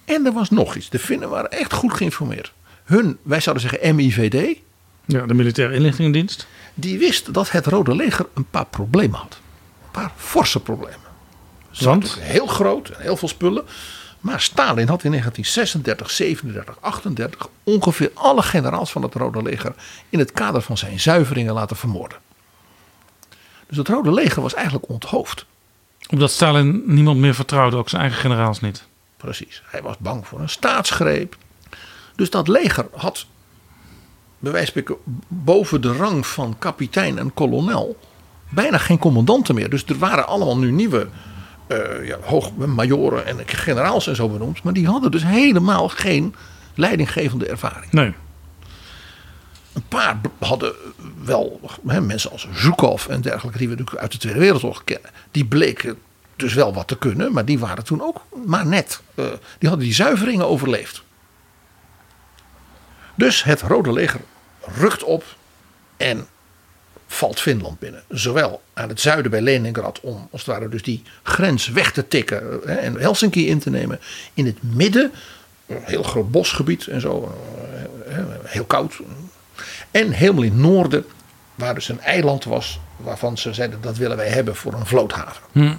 En er was nog iets. De Finnen waren echt goed geïnformeerd. Hun, wij zouden zeggen MIVD. Ja, de Militaire Inlichtingendienst. Die wist dat het Rode Leger een paar problemen had. Een paar forse problemen. Waren heel groot en heel veel spullen. Maar Stalin had in 1936, 37, 38 ongeveer alle generaals van het Rode Leger in het kader van zijn zuiveringen laten vermoorden. Dus het Rode Leger was eigenlijk onthoofd. Omdat Stalin niemand meer vertrouwde, ook zijn eigen generaals niet. Precies. Hij was bang voor een staatsgreep. Dus dat leger had, bij wijze van boven de rang van kapitein en kolonel, bijna geen commandanten meer. Dus er waren allemaal nu nieuwe uh, ja, hoogmajoren en generaals en zo benoemd. Maar die hadden dus helemaal geen leidinggevende ervaring. Nee. Een paar hadden wel mensen als Zhukov en dergelijke, die we natuurlijk uit de Tweede Wereldoorlog kennen. Die bleken dus wel wat te kunnen, maar die waren toen ook maar net. Uh, die hadden die zuiveringen overleefd. Dus het Rode Leger rukt op en valt Finland binnen. Zowel aan het zuiden bij Leningrad om als het ware dus die grens weg te tikken hè, en Helsinki in te nemen. In het midden, een heel groot bosgebied en zo, heel koud. En helemaal in het noorden, waar dus een eiland was, waarvan ze zeiden dat willen wij hebben voor een vloothaven. Hm.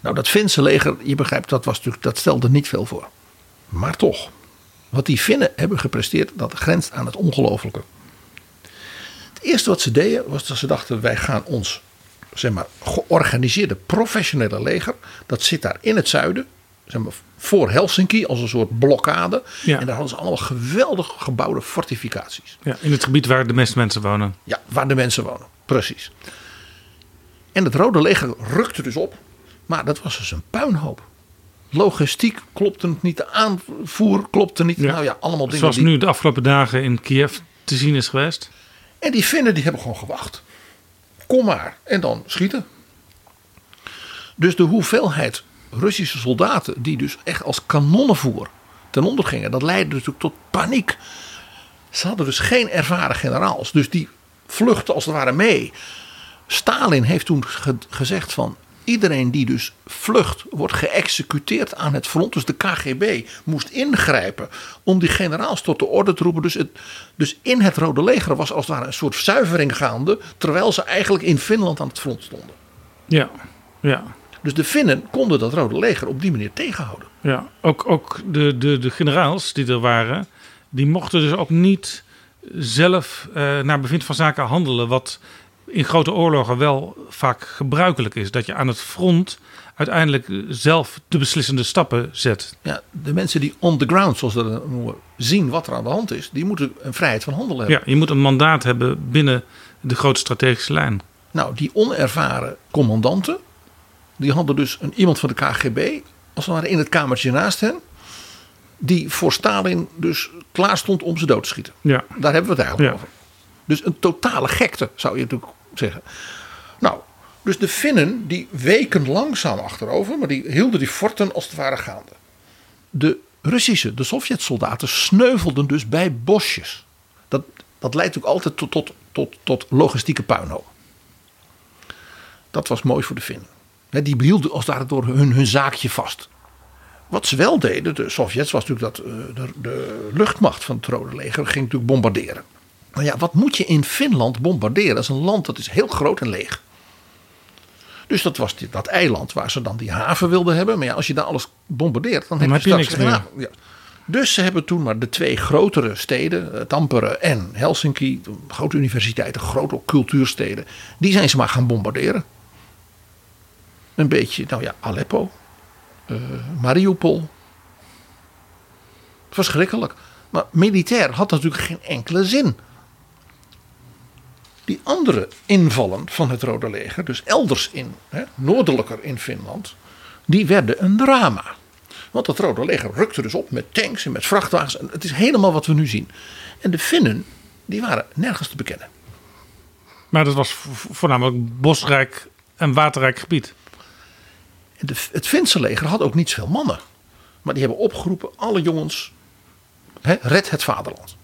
Nou, dat Finse leger, je begrijpt, dat, was natuurlijk, dat stelde niet veel voor. Maar toch, wat die Finnen hebben gepresteerd, dat grenst aan het ongelofelijke. Eerste wat ze deden, was dat ze dachten: wij gaan ons zeg maar, georganiseerde professionele leger, dat zit daar in het zuiden, zeg maar, voor Helsinki, als een soort blokkade. Ja. En daar hadden ze allemaal geweldig gebouwde fortificaties. Ja, in het gebied waar de meeste mensen wonen. Ja, waar de mensen wonen, precies. En het Rode Leger rukte dus op, maar dat was dus een puinhoop. Logistiek klopte het niet, de aanvoer klopte niet. Ja. Nou ja, allemaal dingen. Zoals die... nu de afgelopen dagen in Kiev te zien is geweest. En die Finnen die hebben gewoon gewacht. Kom maar. En dan schieten. Dus de hoeveelheid Russische soldaten die dus echt als kanonnenvoer ten onder gingen, dat leidde natuurlijk tot paniek. Ze hadden dus geen ervaren generaals. Dus die vluchten als het ware mee. Stalin heeft toen ge gezegd van iedereen die dus vlucht wordt geëxecuteerd aan het front. Dus de KGB moest ingrijpen om die generaals tot de orde te roepen. Dus, het, dus in het Rode Leger was als het ware een soort zuivering gaande. Terwijl ze eigenlijk in Finland aan het front stonden. Ja, ja. Dus de Finnen konden dat Rode Leger op die manier tegenhouden. Ja, ook, ook de, de, de generaals die er waren, die mochten dus ook niet zelf uh, naar bevind van zaken handelen. Wat in grote oorlogen wel vaak gebruikelijk is. Dat je aan het front uiteindelijk zelf de beslissende stappen zet. Ja, de mensen die on the ground, zoals ze dat noemen, zien wat er aan de hand is, die moeten een vrijheid van handelen hebben. Ja, je moet een mandaat hebben binnen de grote strategische lijn. Nou, die onervaren commandanten, die hadden dus een, iemand van de KGB, als het ware in het kamertje naast hen, die voor Stalin dus klaar stond om ze dood te schieten. Ja. Daar hebben we het eigenlijk Ja. over. Dus een totale gekte, zou je natuurlijk zeggen. Nou, Dus de Finnen die weken langzaam achterover, maar die hielden die forten als het ware gaande. De Russische, de Sovjet-soldaten sneuvelden dus bij bosjes. Dat, dat leidt natuurlijk altijd tot, tot, tot, tot logistieke puinhoop. Dat was mooi voor de Finnen. Die hielden als het ware door hun, hun zaakje vast. Wat ze wel deden, de Sovjets, was natuurlijk dat eh, de, de luchtmacht van het Rode Leger ging natuurlijk bombarderen. Maar ja, wat moet je in Finland bombarderen? Dat is een land dat is heel groot en leeg. Dus dat was die- dat eiland waar ze dan die haven wilden hebben. Maar ja, als je daar alles bombardeert, dan, Dan heb je heb je straks niks. Ja. Dus ze hebben toen maar de twee grotere steden, eh, Tampere en Helsinki, grote universiteiten, grote cultuursteden, die zijn ze maar gaan bombarderen. Een beetje, nou ja, Aleppo, eh, Mariupol. Verschrikkelijk. Maar militair had dat natuurlijk geen enkele zin. Die andere invallen van het Rode Leger, dus elders in, hè, noordelijker in Finland, die werden een drama. Want het Rode Leger rukte dus op met tanks en met vrachtwagens. En het is helemaal wat we nu zien. En de Finnen, die waren nergens te bekennen. Maar dat was vo- voornamelijk bosrijk en waterrijk gebied. De, het Finse leger had ook niet zoveel mannen. Maar die hebben opgeroepen, alle jongens, hè, red het vaderland.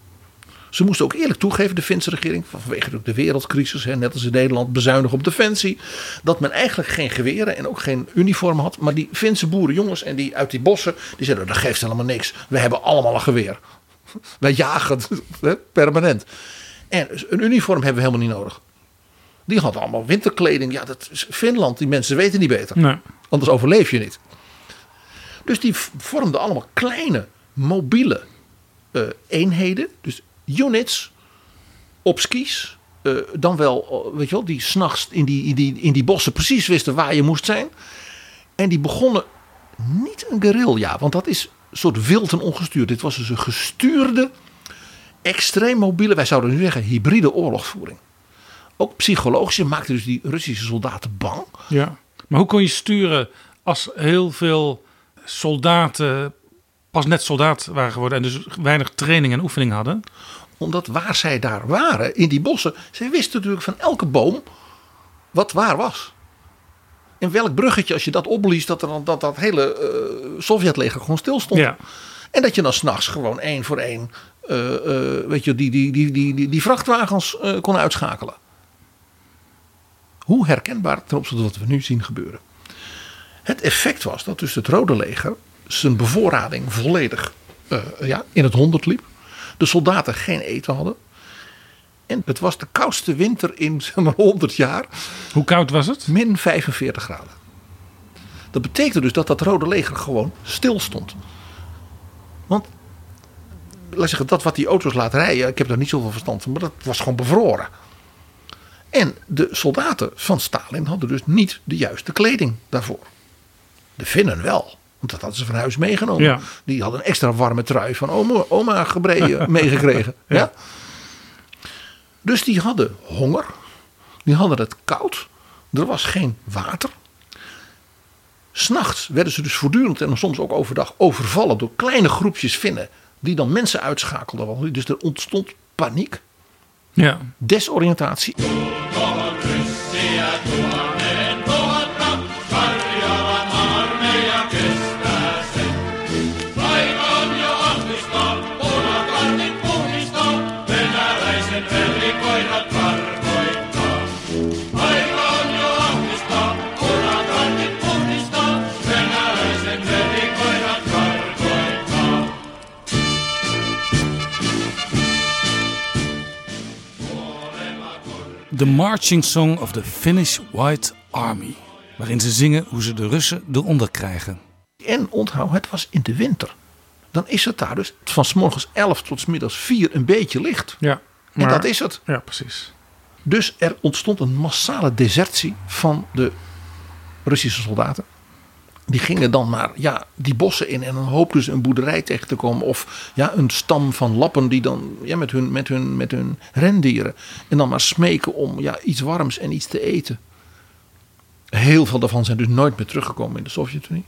Ze moesten ook eerlijk toegeven, de Finse regering, vanwege de wereldcrisis, hè, net als in Nederland, bezuinigen op defensie, dat men eigenlijk geen geweren en ook geen uniform had. Maar die Finse boerenjongens en die uit die bossen, die zeiden, dat geeft helemaal niks. We hebben allemaal een geweer. Wij jagen hè, permanent. En een uniform hebben we helemaal niet nodig. Die hadden allemaal winterkleding. Ja, dat is Finland, die mensen weten niet beter. Nee. Anders overleef je niet. Dus die vormden allemaal kleine, mobiele eh, eenheden. Dus units op skis. eh, dan wel, eh, weet je wel, die s'nachts in die, in, die, in die bossen precies wisten waar je moest zijn. En die begonnen niet een guerrilla, want dat is een soort wild en ongestuurd. Dit was dus een gestuurde, extreem mobiele, wij zouden nu zeggen hybride oorlogsvoering. Ook psychologisch, maakte dus die Russische soldaten bang. Ja. Maar hoe kon je sturen als heel veel soldaten pas net soldaat waren geworden en dus weinig training en oefening hadden? Omdat waar zij daar waren, in die bossen, zij wisten natuurlijk van elke boom wat waar was. In welk bruggetje, als je dat opblies, dat er dan, dat, dat hele eh, Sovjetleger gewoon stil stond. Ja. En dat je dan s'nachts gewoon één voor één eh, eh, weet je, die, die, die, die, die, die vrachtwagens kon uitschakelen. Hoe herkenbaar ten opzichte van wat we nu zien gebeuren. Het effect was dat dus het Rode Leger zijn bevoorrading volledig ja, in het honderd liep. De soldaten geen eten hadden. En het was de koudste winter in zeg maar, 100 jaar. Hoe koud was het? Min 45 graden. Dat betekende dus dat dat Rode Leger gewoon stil stond. Want, laat zeggen, dat wat die auto's laat rijden, ik heb daar niet zoveel verstand van, maar dat was gewoon bevroren. En de soldaten van Stalin hadden dus niet de juiste kleding daarvoor. De Finnen wel, want dat hadden ze van huis meegenomen. Ja. Die hadden een extra warme trui van oma, oma Gebree meegekregen. ja. Ja. Dus die hadden honger, die hadden het koud, er was geen water. S'nachts werden ze dus voortdurend en soms ook overdag overvallen door kleine groepjes Finnen. Die dan mensen uitschakelden. Dus er ontstond paniek, Ja. desoriëntatie. The Marching Song of the Finnish White Army. Waarin ze zingen hoe ze de Russen eronder krijgen. En onthoud, het was in de winter. Dan is het daar dus van s morgens 11 tot s middags 4 een beetje licht. Ja. En dat is het. Ja, precies. Dus er ontstond een massale desertie van de Russische soldaten. Die gingen dan maar ja, die bossen in en dan hoopten ze een boerderij tegen te komen. Of ja, een stam van lappen die dan ja, met, hun, met, hun, met hun rendieren. En dan maar smeken om ja, iets warms en iets te eten. Heel veel daarvan zijn dus nooit meer teruggekomen in de Sovjet-Unie.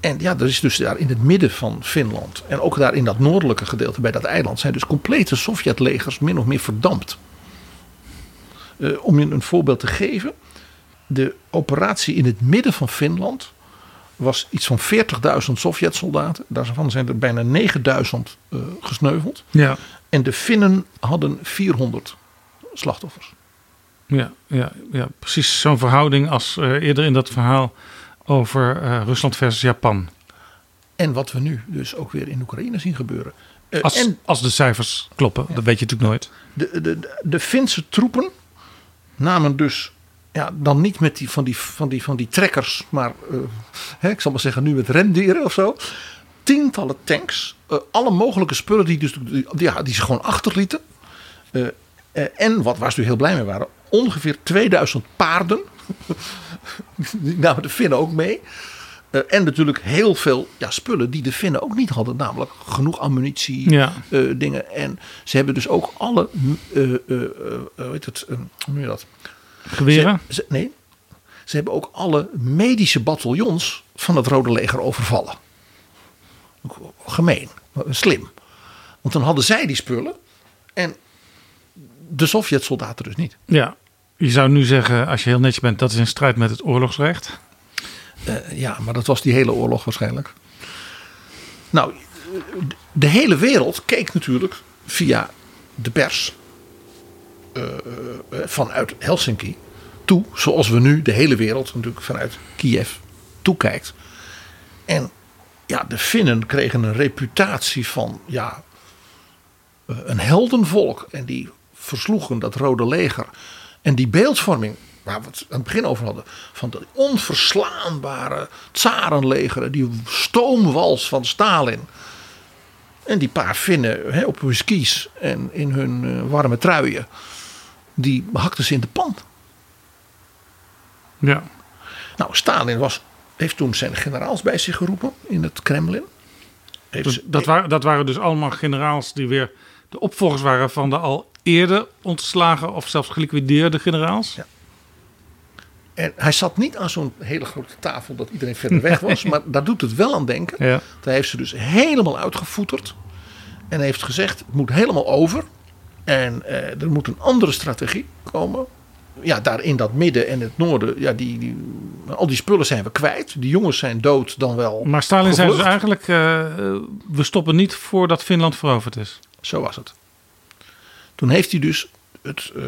En ja, er is dus daar in het midden van Finland. En ook daar in dat noordelijke gedeelte bij dat eiland. zijn dus complete Sovjetlegers min of meer verdampt. Eh, om je een voorbeeld te geven. de operatie in het midden van Finland was iets van 40.000 Sovjet-soldaten. Daarvan zijn er bijna 9.000 uh, gesneuveld. Ja. En de Finnen hadden 400 slachtoffers. Ja, ja, ja precies zo'n verhouding als uh, eerder in dat verhaal over uh, Rusland versus Japan. En wat we nu dus ook weer in Oekraïne zien gebeuren. Als, en, als de cijfers kloppen, ja. dat weet je natuurlijk nooit. De, de, de, de Finse troepen namen dus ja, dan niet met die, van, die, van, die, van die trekkers, maar uh, hè, ik zal maar zeggen nu met rendieren of zo. Tientallen tanks, uh, alle mogelijke spullen die, dus, die, ja, die ze gewoon achterlieten. Uh, en wat waar ze heel blij mee waren, ongeveer 2000 paarden. die namen de Finnen ook mee. en natuurlijk heel veel ja, spullen die de Finnen ook niet hadden. Namelijk genoeg ammunitie, ja. dingen. En ze hebben dus ook alle, weet het, hoe noem je dat? Geweren? Ze, ze, nee, ze hebben ook alle medische bataljons van het Rode Leger overvallen. Gemeen, slim. Want dan hadden zij die spullen en de Sovjet-soldaten dus niet. Ja, je zou nu zeggen, als je heel netjes bent, dat is in strijd met het oorlogsrecht. Uh, ja, maar dat was die hele oorlog waarschijnlijk. Nou, de hele wereld keek natuurlijk via de pers vanuit Helsinki toe, zoals we nu de hele wereld natuurlijk vanuit Kiev toekijkt. En ja, de Finnen kregen een reputatie van ja, een heldenvolk. En die versloegen dat Rode Leger. En die beeldvorming waar we het aan het begin over hadden. Van de onverslaanbare tsarenlegeren. Die stoomwals van Stalin. En die paar Finnen hè, op hun skis en in hun warme truien. Die hakten ze in de pan. Ja. Nou, Stalin was, heeft toen zijn generaals bij zich geroepen in het Kremlin. Heeft dat, dat, waren, dat waren dus allemaal generaals die weer de opvolgers waren van de al eerder ontslagen of zelfs geliquideerde generaals. Ja. En hij zat niet aan zo'n hele grote tafel dat iedereen verder weg was. maar daar doet het wel aan denken. Ja. Hij heeft ze dus helemaal uitgevoeterd. En heeft gezegd, het moet helemaal over. En uh, er moet een andere strategie komen. Ja, daar in dat midden en het noorden, ja, die, die, al die spullen zijn we kwijt. Die jongens zijn dood dan wel. Maar Stalin gevlucht. zei dus eigenlijk, uh, we stoppen niet voordat Finland veroverd is. Zo was het. Toen heeft hij dus het uh,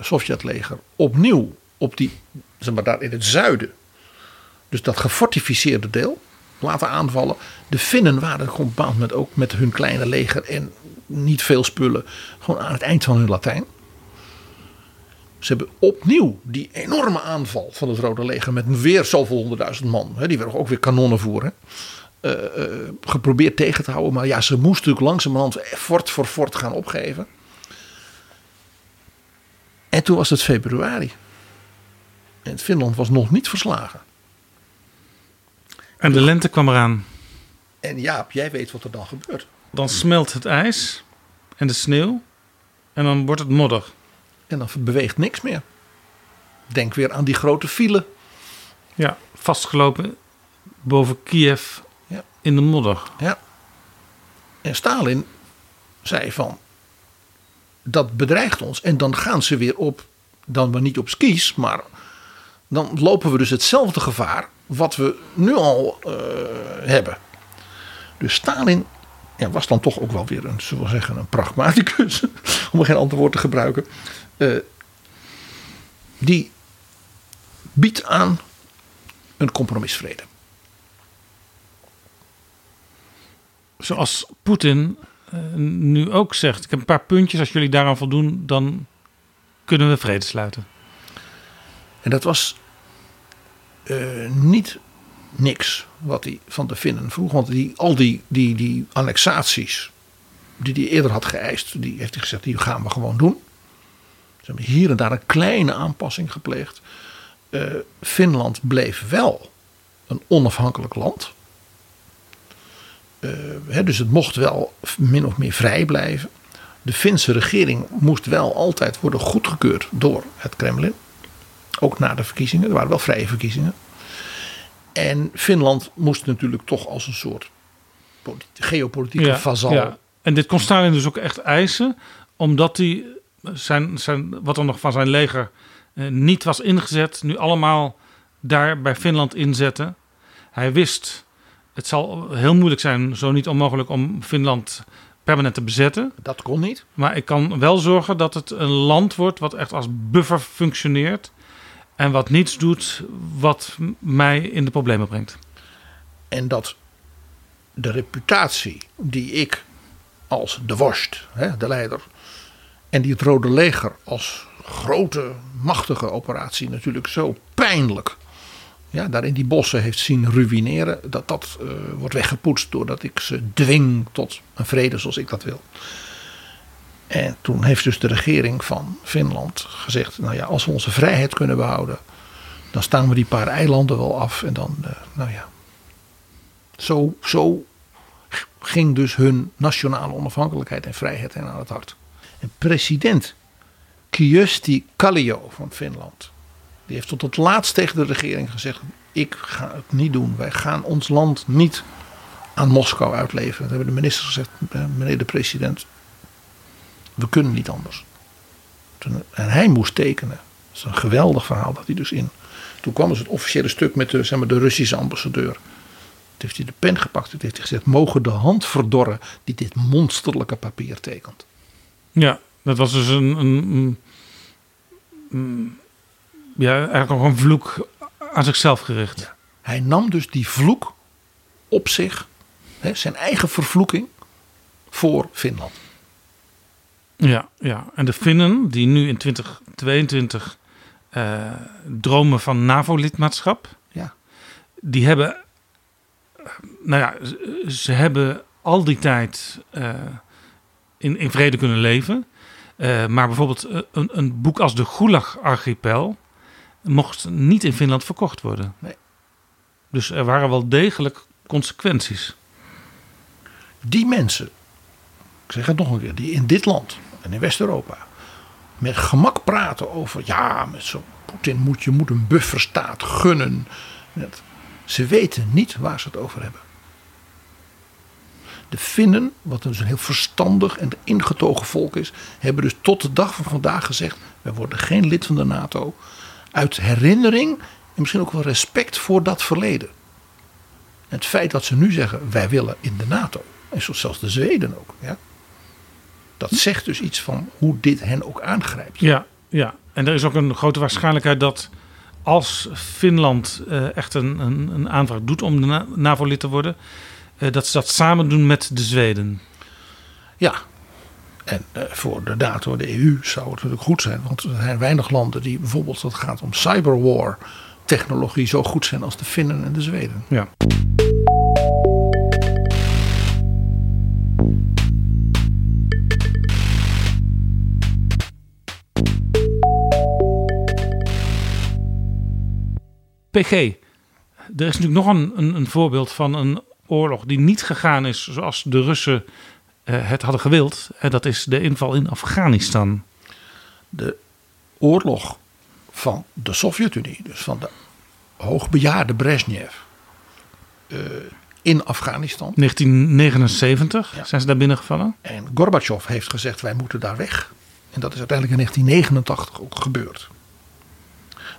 Sovjetleger opnieuw op die, zeg maar daar in het zuiden. Dus dat gefortificeerde deel laten aanvallen. De Finnen waren bepaald moment ook met hun kleine leger en niet veel spullen. Gewoon aan het eind van hun Latijn. Ze hebben opnieuw die enorme aanval van het Rode Leger met weer zoveel honderdduizend man. Hè, die werden ook weer kanonnen voeren. Uh, uh, geprobeerd tegen te houden. Maar ja, ze moesten natuurlijk langzamerhand fort voor fort gaan opgeven. En toen was het februari. En Finland was nog niet verslagen. En de lente kwam eraan. En Jaap, jij weet wat er dan gebeurt. Dan smelt het ijs en de sneeuw. En dan wordt het modder. En dan beweegt niks meer. Denk weer aan die grote file. Ja, vastgelopen boven Kiev ja. in de modder. Ja. En Stalin zei van, dat bedreigt ons. En dan gaan ze weer op, dan maar niet op skis, maar dan lopen we dus hetzelfde gevaar wat we nu al uh, hebben. Dus Stalin ja, was dan toch ook wel weer een, zullen we zeggen, een pragmaticus, om geen ander woord te gebruiken. Uh, die biedt aan een compromisvrede. Zoals Poetin uh, nu ook zegt. Ik heb een paar puntjes. Als jullie daaraan voldoen, dan kunnen we vrede sluiten. En dat was uh, niet niks wat hij van de Finnen vroeg. Want die, al die, die, die annexaties die hij eerder had geëist, die heeft hij gezegd, die gaan we gewoon doen. Ze hebben hier en daar een kleine aanpassing gepleegd. Uh, Finland bleef wel een onafhankelijk land. Hè, dus het mocht wel min of meer vrij blijven. De Finse regering moest wel altijd worden goedgekeurd door het Kremlin. Ook na de verkiezingen. Er waren wel vrije verkiezingen. En Finland moest natuurlijk toch als een soort geopolitieke ja, vazal. Ja. En dit kon Stalin dus ook echt eisen, omdat hij zijn, zijn, wat er nog van zijn leger eh, niet was ingezet, nu allemaal daar bij Finland inzetten. Hij wist, het zal heel moeilijk zijn, zo niet onmogelijk, om Finland permanent te bezetten. Dat kon niet. Maar ik kan wel zorgen dat het een land wordt wat echt als buffer functioneert. En wat niets doet wat mij in de problemen brengt. En dat de reputatie die ik als de worst, de leider, en die het Rode Leger als grote, machtige operatie natuurlijk zo pijnlijk ja, daar in die bossen heeft zien ruïneren, dat dat eh, wordt weggepoetst doordat ik ze dwing tot een vrede zoals ik dat wil. En toen heeft dus de regering van Finland gezegd: Nou ja, als we onze vrijheid kunnen behouden, dan staan we die paar eilanden wel af. En dan, eh, nou ja. Zo, zo ging dus hun nationale onafhankelijkheid en vrijheid hen aan het hart. En president Kyösti Kallio van Finland, die heeft tot het laatst tegen de regering gezegd: Ik ga het niet doen. Wij gaan ons land niet aan Moskou uitleveren. Dat hebben de ministers gezegd: "Eh, Meneer de president, we kunnen niet anders. Toen- En hij moest tekenen. Dat is een geweldig verhaal dat hij dus in. Toen kwam dus het officiële stuk met de, zeg maar, de Russische ambassadeur. Toen heeft hij de pen gepakt. Toen heeft hij gezegd: Mogen de hand verdorren die dit monsterlijke papier tekent. Ja, dat was dus een, een, een- ja, eigenlijk nog een vloek aan zichzelf gericht. Hij nam dus die vloek op zich, hè, zijn eigen vervloeking, voor Finland. Ja, ja, en de Finnen die nu in 2022 eh, dromen van NAVO-lidmaatschap, Ja. die hebben, nou ja, ze, hebben al die tijd eh, in, in vrede kunnen leven. Eh, maar bijvoorbeeld een, een boek als de Gulag-archipel mocht niet in Finland verkocht worden. Nee. Dus er waren wel degelijk consequenties. Die mensen, ik zeg het nog een keer, die in dit land en in West-Europa met gemak praten over, ja, met zo'n Poetin moet je moet een bufferstaat gunnen. Ze weten niet waar ze het over hebben. De Finnen, wat dus een heel verstandig en ingetogen volk is, hebben dus tot de dag van vandaag gezegd: wij worden geen lid van de NATO. Uit herinnering en misschien ook wel respect voor dat verleden. En het feit dat ze nu zeggen: wij willen in de NATO. En zo zelfs de Zweden ook. Ja? Dat zegt dus iets van hoe dit hen ook aangrijpt. Ja, ja, en er is ook een grote waarschijnlijkheid dat als Finland eh, echt een, een, een aanvraag doet om de Na- NAVO-lid te worden, eh, dat ze dat samen doen met de Zweden. Ja. En eh, voor de NATO, de EU, zou het natuurlijk goed zijn. Want er zijn weinig landen die bijvoorbeeld als het gaat om cyberwar technologie zo goed zijn als de Finnen en de Zweden. Ja. PG. Er is natuurlijk nog een, een, een voorbeeld van een oorlog die niet gegaan is zoals de Russen eh, het hadden gewild. En dat is de inval in Afghanistan. De oorlog van de Sovjet-Unie, dus van de hoogbejaarde Brezhnev eh, in Afghanistan. 1979 zijn ze daar binnengevallen. En Gorbachev heeft gezegd: wij moeten daar weg. En dat is uiteindelijk in 1989 ook gebeurd.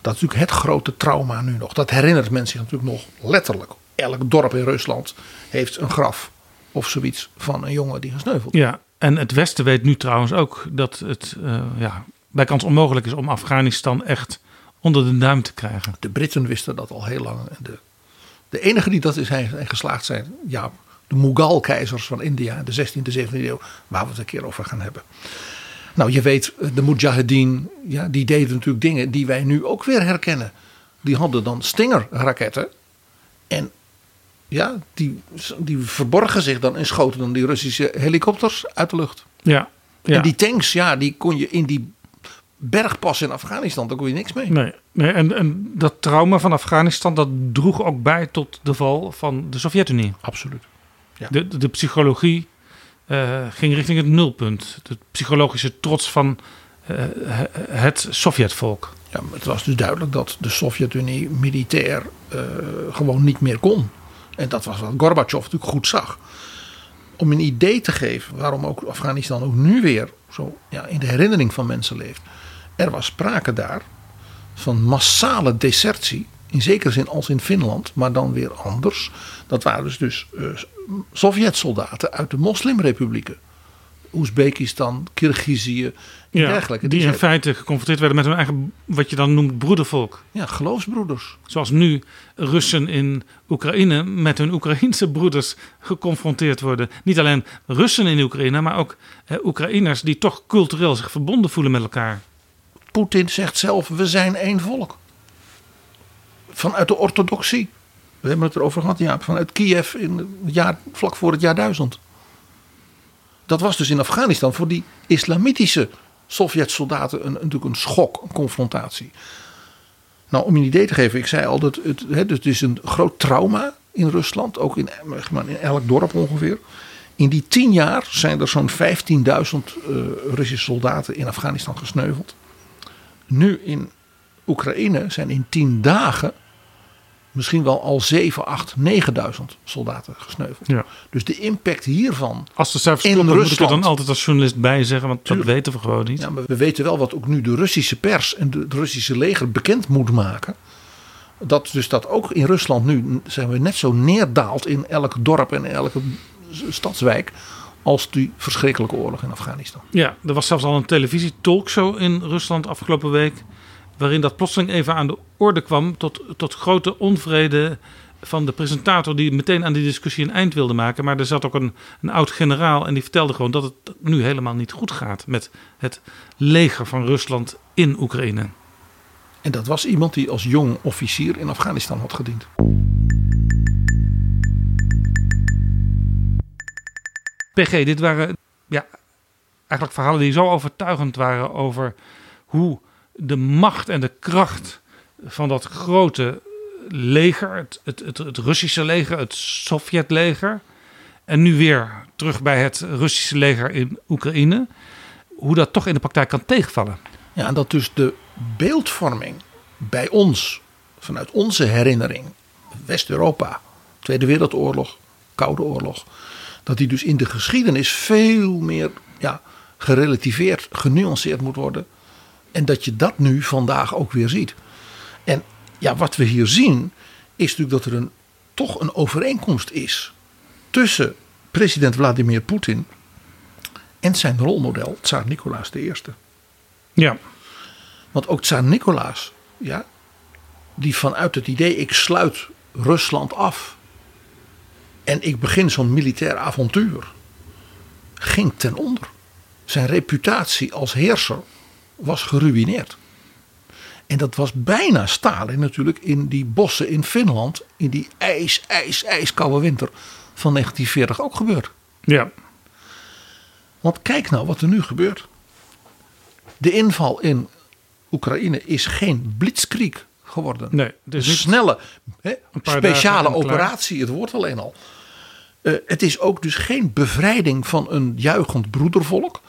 Dat is natuurlijk het grote trauma nu nog. Dat herinnert men zich natuurlijk nog letterlijk. Elk dorp in Rusland heeft een graf of zoiets van een jongen die gesneuveld is. Ja, en het Westen weet nu trouwens ook dat het eh, ja, bijkans onmogelijk is om Afghanistan echt onder de duim te krijgen. De Britten wisten dat al heel lang. De, de enige die dat is zijn geslaagd zijn, ja, de Mughal-keizers van India, in de 16e, 17e eeuw, waar we het een keer over gaan hebben. Nou, je weet, de Mujahideen, ja, die deden natuurlijk dingen die wij nu ook weer herkennen. Die hadden dan Stinger-raketten. En ja, die, die verborgen zich dan en schoten dan die Russische helikopters uit de lucht. Ja, ja. En die tanks, ja, die kon je in die bergpas in Afghanistan, daar kon je niks mee. Nee, nee en, en dat trauma van Afghanistan, dat droeg ook bij tot de val van de Sovjet-Unie. Absoluut. Ja. De, de psychologie eh, ging richting het nulpunt. De psychologische trots van eh, het Sovjetvolk. Ja, het was dus duidelijk dat de Sovjet-Unie militair eh, gewoon niet meer kon. En dat was wat Gorbachev natuurlijk goed zag. Om een idee te geven waarom ook Afghanistan ook nu weer zo ja, in de herinnering van mensen leeft. Er was sprake daar van massale desertie. In zekere zin als in Finland, maar dan weer anders. Dat waren dus, dus uh, Sovjet-soldaten uit de moslimrepublieken. Oezbekistan, Kirgizië en Ja, dergelijke. die in feite geconfronteerd werden met hun eigen, wat je dan noemt, broedervolk. Ja, geloofsbroeders. Zoals nu Russen in Oekraïne met hun Oekraïense broeders geconfronteerd worden. Niet alleen Russen in Oekraïne, maar ook eh, Oekraïners die toch cultureel zich verbonden voelen met elkaar. Poetin zegt zelf, we zijn één volk. Vanuit de orthodoxie. We hebben het erover gehad, ja. Vanuit Kiev in het jaar, vlak voor het jaar 1000. Dat was dus in Afghanistan voor die islamitische Sovjet-soldaten een, natuurlijk een schok, een confrontatie. Nou, om je een idee te geven, ik zei al dat het, hè, dus het is een groot trauma in Rusland, ook in, maar, in elk dorp ongeveer. In die tien jaar zijn er zo'n 15.000 eh, Russische soldaten in Afghanistan gesneuveld. Nu in Oekraïne zijn in tien dagen misschien wel al 7, 8, 9000 soldaten gesneuveld. Ja. Dus de impact hiervan Als de cijfers in kloppen, moet ik er dan altijd als journalist bij zeggen, want Tuurlijk. dat weten we gewoon niet. Ja, maar we weten wel wat ook nu de Russische pers en de, het Russische leger bekend moet maken. Dat dus dat ook in Rusland nu zijn we net zo neerdaalt in elk dorp en elke stadswijk. als die verschrikkelijke oorlog in Afghanistan. Ja, er was zelfs al een televisie-talkshow in Rusland afgelopen week. Waarin dat plotseling even aan de orde kwam. tot, tot grote onvrede van de presentator. die meteen aan die discussie een eind wilde maken. Maar er zat ook een, een oud generaal en die vertelde gewoon dat het nu helemaal niet goed gaat. met het leger van Rusland in Oekraïne. En dat was iemand die als jong officier in Afghanistan had gediend. PG, dit waren ja, eigenlijk verhalen die zo overtuigend waren over hoe de macht en de kracht van dat grote leger, het, het, het, het Russische leger, het Sovjetleger, en nu weer terug bij het Russische leger in Oekraïne, hoe dat toch in de praktijk kan tegenvallen. Ja, en dat dus de beeldvorming bij ons, vanuit onze herinnering, West-Europa, Tweede Wereldoorlog, Koude Oorlog, dat die dus in de geschiedenis veel meer ja, gerelativeerd, genuanceerd moet worden. En dat je dat nu vandaag ook weer ziet. En ja, wat we hier zien, is natuurlijk dat er een, toch een overeenkomst is tussen president Vladimir Poetin en zijn rolmodel, Tsar Nicolaas I. Ja. Want ook Tsar Nicolaas, ja, die vanuit het idee ik sluit Rusland af en ik begin zo'n militair avontuur, ging ten onder. Zijn reputatie als heerser was geruïneerd. En dat was bijna Stalin natuurlijk in die bossen in Finland, in die ijs, ijs, ijskoude winter van 1940 ook gebeurd. Ja. Want kijk nou wat er nu gebeurt. De inval in Oekraïne is geen blitzkrieg geworden. Nee, het is een snelle, paar speciale operatie, het woord alleen al. Eh, het is ook dus geen bevrijding van een juichend broedervolk.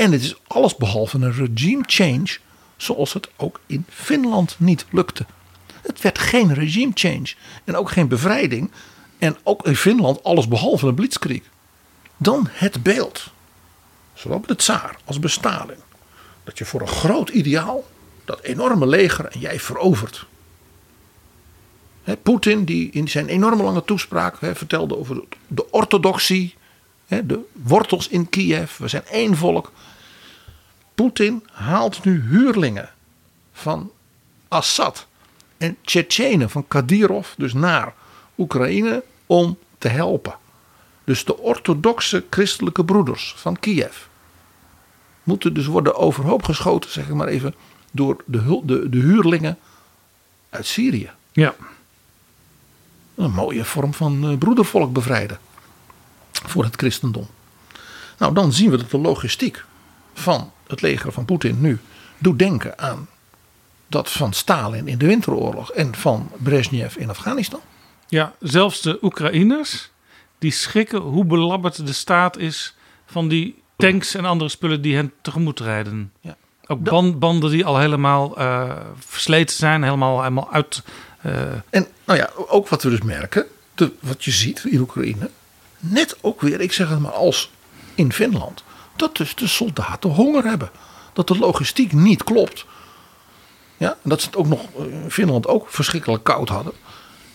En het is alles behalve een regime change, zoals het ook in Finland niet lukte. Het werd geen regime change en ook geen bevrijding. En ook in Finland alles behalve een blitzkrieg. Dan het beeld, zowel bij de tsaar als bij Stalin. Dat je voor een groot ideaal, dat enorme leger en jij verovert. Poetin die in zijn enorme lange toespraak vertelde over de orthodoxie. de wortels in Kiev. We zijn één volk. Poetin haalt nu huurlingen van Assad en Tsjetsjenen van Kadyrov dus naar Oekraïne om te helpen. Dus de orthodoxe christelijke broeders van Kiev moeten dus worden overhoop geschoten, zeg ik maar even, door de, de, de huurlingen uit Syrië. Ja. Een mooie vorm van eh, broedervolk bevrijden voor het christendom. Nou, dan zien we dat de logistiek van het leger van Poetin nu doet denken aan dat van Stalin in de winteroorlog en van Brezhnev in Afghanistan. Ja, zelfs de Oekraïners die schrikken hoe belabberd de staat is van die tanks en andere spullen die hen tegemoet rijden. Ja. Ook ban- banden die al helemaal eh, versleten zijn, helemaal, helemaal uit. eh, En nou ja, ook wat we dus merken, de, wat je ziet in Oekraïne, net ook weer, ik zeg het maar als in Finland, dat dus de soldaten honger hebben. Dat de logistiek niet klopt. Ja, en dat ze het ook nog eh, in Finland ook verschrikkelijk koud hadden.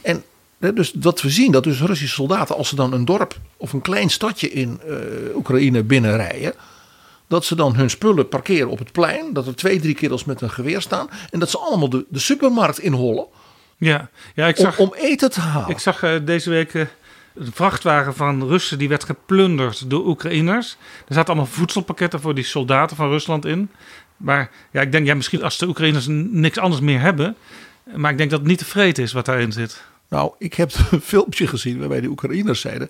En dus wat we zien, dat dus Russische soldaten, als ze dan een dorp of een klein stadje in eh, Oekraïne binnenrijden, dat ze dan hun spullen parkeren op het plein, dat er twee, drie kerels met een geweer staan en dat ze allemaal de, de supermarkt inhollen Ja, ja ik om, zag, om eten te halen. ik zag eh, deze week een vrachtwagen van Russen die werd geplunderd door Oekraïners. Er zaten allemaal voedselpakketten voor die soldaten van Rusland in. Maar ja, ik denk, ja, misschien als de Oekraïners niks anders meer hebben. Maar ik denk dat het niet tevreden is wat daarin zit. Nou, ik heb een filmpje gezien waarbij de Oekraïners zeiden.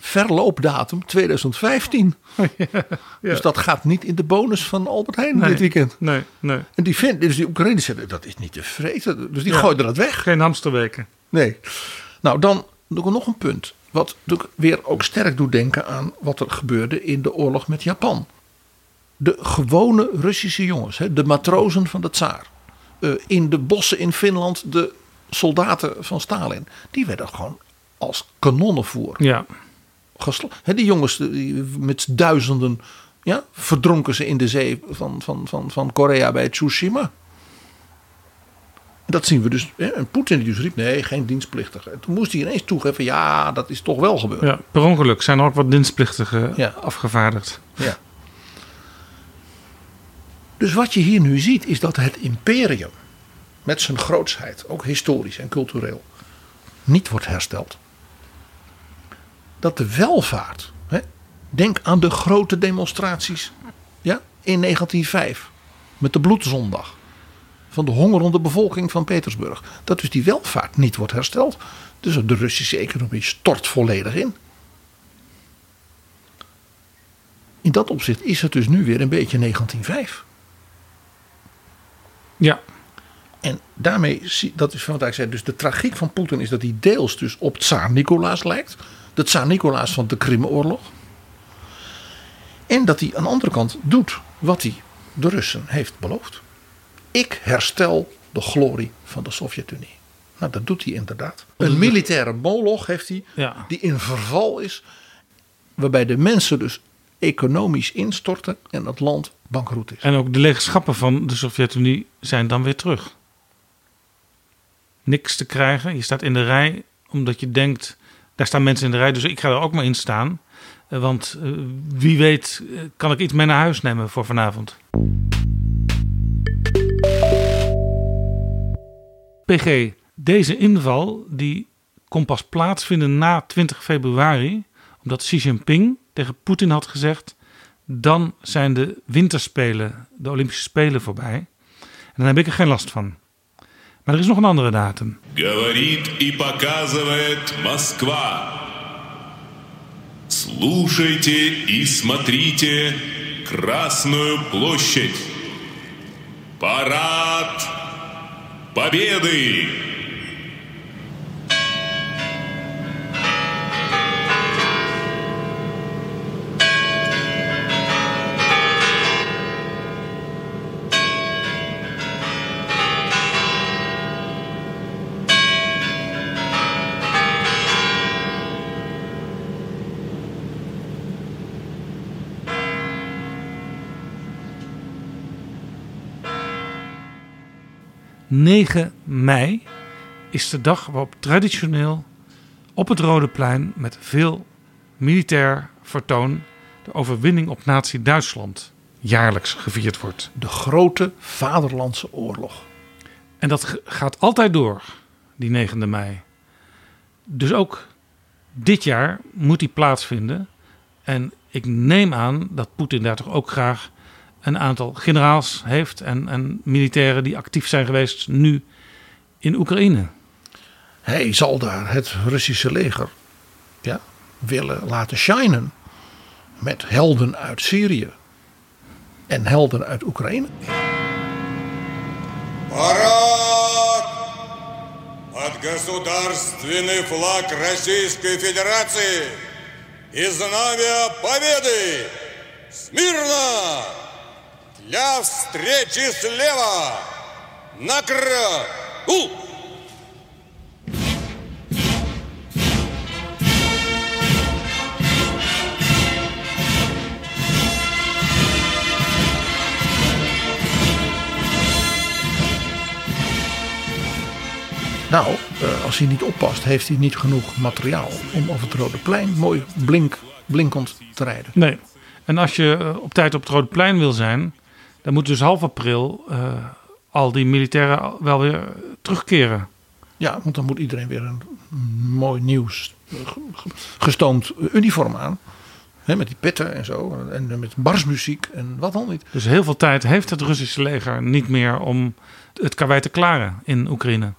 Verloopdatum 2015. Dus dat gaat niet in de bonus van Albert Heijn Nee, dit weekend. Nee, nee. En die, vent, dus die Oekraïners zeiden dat is niet te vreten. Dus die Ja. gooiden dat weg. Geen hamsterweken. Nee. Nou, dan nog een punt. Wat natuurlijk weer ook sterk doet denken aan wat er gebeurde in de oorlog met Japan. De gewone Russische jongens, de matrozen van de tsaar. eh, in de bossen in Finland, de soldaten van Stalin. Die werden gewoon als kanonnenvoer Ja. Hè, die jongens die, met duizenden ja, verdronken ze in de zee van, van, van, van Korea bij Tsushima. Dat zien we dus. Hè, en Poetin die dus riep, nee, geen dienstplichtige. En toen moest hij ineens toegeven, ja, dat is toch wel gebeurd. ja, per ongeluk zijn er ook wat dienstplichtigen Ja. afgevaardigd. Ja. Dus wat je hier nu ziet is dat het imperium met zijn grootsheid, ook historisch en cultureel, niet wordt hersteld. Dat de welvaart, hè, denk aan de grote demonstraties ja, in 1905 met de bloedzondag van de hongerende bevolking van Petersburg. Dat dus die welvaart niet wordt hersteld. Dus de Russische economie stort volledig in. In dat opzicht is het dus nu weer een beetje 1905. Ja. En daarmee, dat is wat ik zei, dus de tragiek van Poetin is dat hij deels dus op Tsaar Nicolaas lijkt. De Tsaar Nicolaas van de Krimoorlog. En dat hij aan de andere kant doet wat hij de Russen heeft beloofd. Ik herstel de glorie van de Sovjet-Unie. Nou, dat doet hij inderdaad. Een militaire moloch heeft hij, Ja. die in verval is. Waarbij de mensen dus economisch instorten en het land bankroet is. En ook de legenschappen van de Sovjet-Unie zijn dan weer terug. Niks te krijgen. Je staat in de rij omdat je denkt, daar staan mensen in de rij, dus ik ga er ook maar in staan. Eh, Want eh, wie weet eh, kan ik iets mee naar huis nemen voor vanavond. PG, deze inval die kon pas plaatsvinden na 20 februari, omdat Xi Jinping tegen Poetin had gezegd: dan zijn de winterspelen, de Olympische Spelen voorbij. En dan heb ik er geen last van. Maar er is nog een andere datum. Говорит и показывает Москва. Слушайте и смотрите Красную площадь. Парад Победы! ...9 mei is de dag waarop traditioneel op het Rode Plein... met veel militair vertoon de overwinning op nazi-Duitsland jaarlijks gevierd wordt. De grote vaderlandse oorlog. En dat gaat altijd door, die 9e mei. Dus ook dit jaar moet die plaatsvinden. En ik neem aan dat Poetin daar toch ook graag een aantal generaals heeft en, en militairen die actief zijn geweest nu in Oekraïne. Hij zal daar het Russische leger ja, willen laten shinen. Met helden uit Syrië. En helden uit Oekraïne. Парад! Под государственный флаг Российской Федерации и знамя Победы! Смирно! Для встречи слева! Накра! У! Nou, eh, als hij niet oppast, heeft hij niet genoeg materiaal om over het Rode Plein mooi blink, blinkend te rijden. Nee. En als je eh, op tijd op het Rode Plein wil zijn, dan moet dus half april eh, al die militairen wel weer terugkeren. Ja, want dan moet iedereen weer een mooi nieuw s- ge- ge- gestoomd uniform aan. Hè, met die petten en zo. En met barsmuziek en wat dan niet. Dus heel veel tijd heeft het Russische leger niet meer om het karwei te klaren in Oekraïne.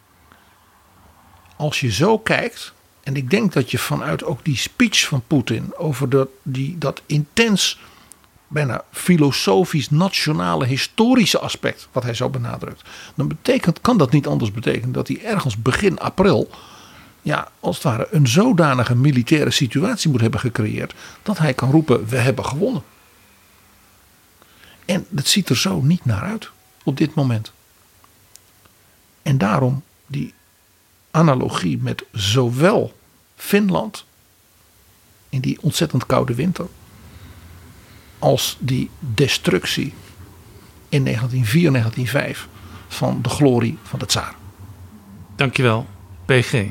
Als je zo kijkt. En ik denk dat je vanuit ook die speech van Poetin. over dat, die, dat intens, bijna filosofisch, nationale, historische aspect. wat hij zo benadrukt. dan betekent, kan dat niet anders betekenen dat hij ergens begin april. ja, als het ware een zodanige militaire situatie moet hebben gecreëerd. dat hij kan roepen: we hebben gewonnen. En het ziet er zo niet naar uit op dit moment. En daarom die analogie met zowel Finland in die ontzettend koude winter als die destructie in 1904, 1905 van de glorie van de tsaar. Dankjewel, PG.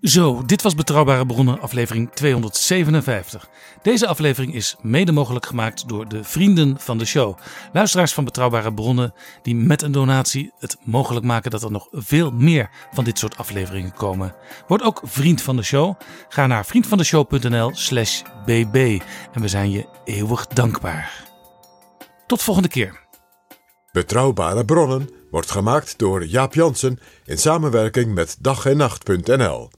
Zo, dit was Betrouwbare Bronnen, aflevering 257. Deze aflevering is mede mogelijk gemaakt door de vrienden van de show. Luisteraars van Betrouwbare Bronnen die met een donatie het mogelijk maken dat er nog veel meer van dit soort afleveringen komen. Word ook vriend van de show. Ga naar vriendvandeshow.nl slash bb en we zijn je eeuwig dankbaar. Tot volgende keer. Betrouwbare bronnen wordt gemaakt door Jaap Jansen in samenwerking met dag en nacht.nl.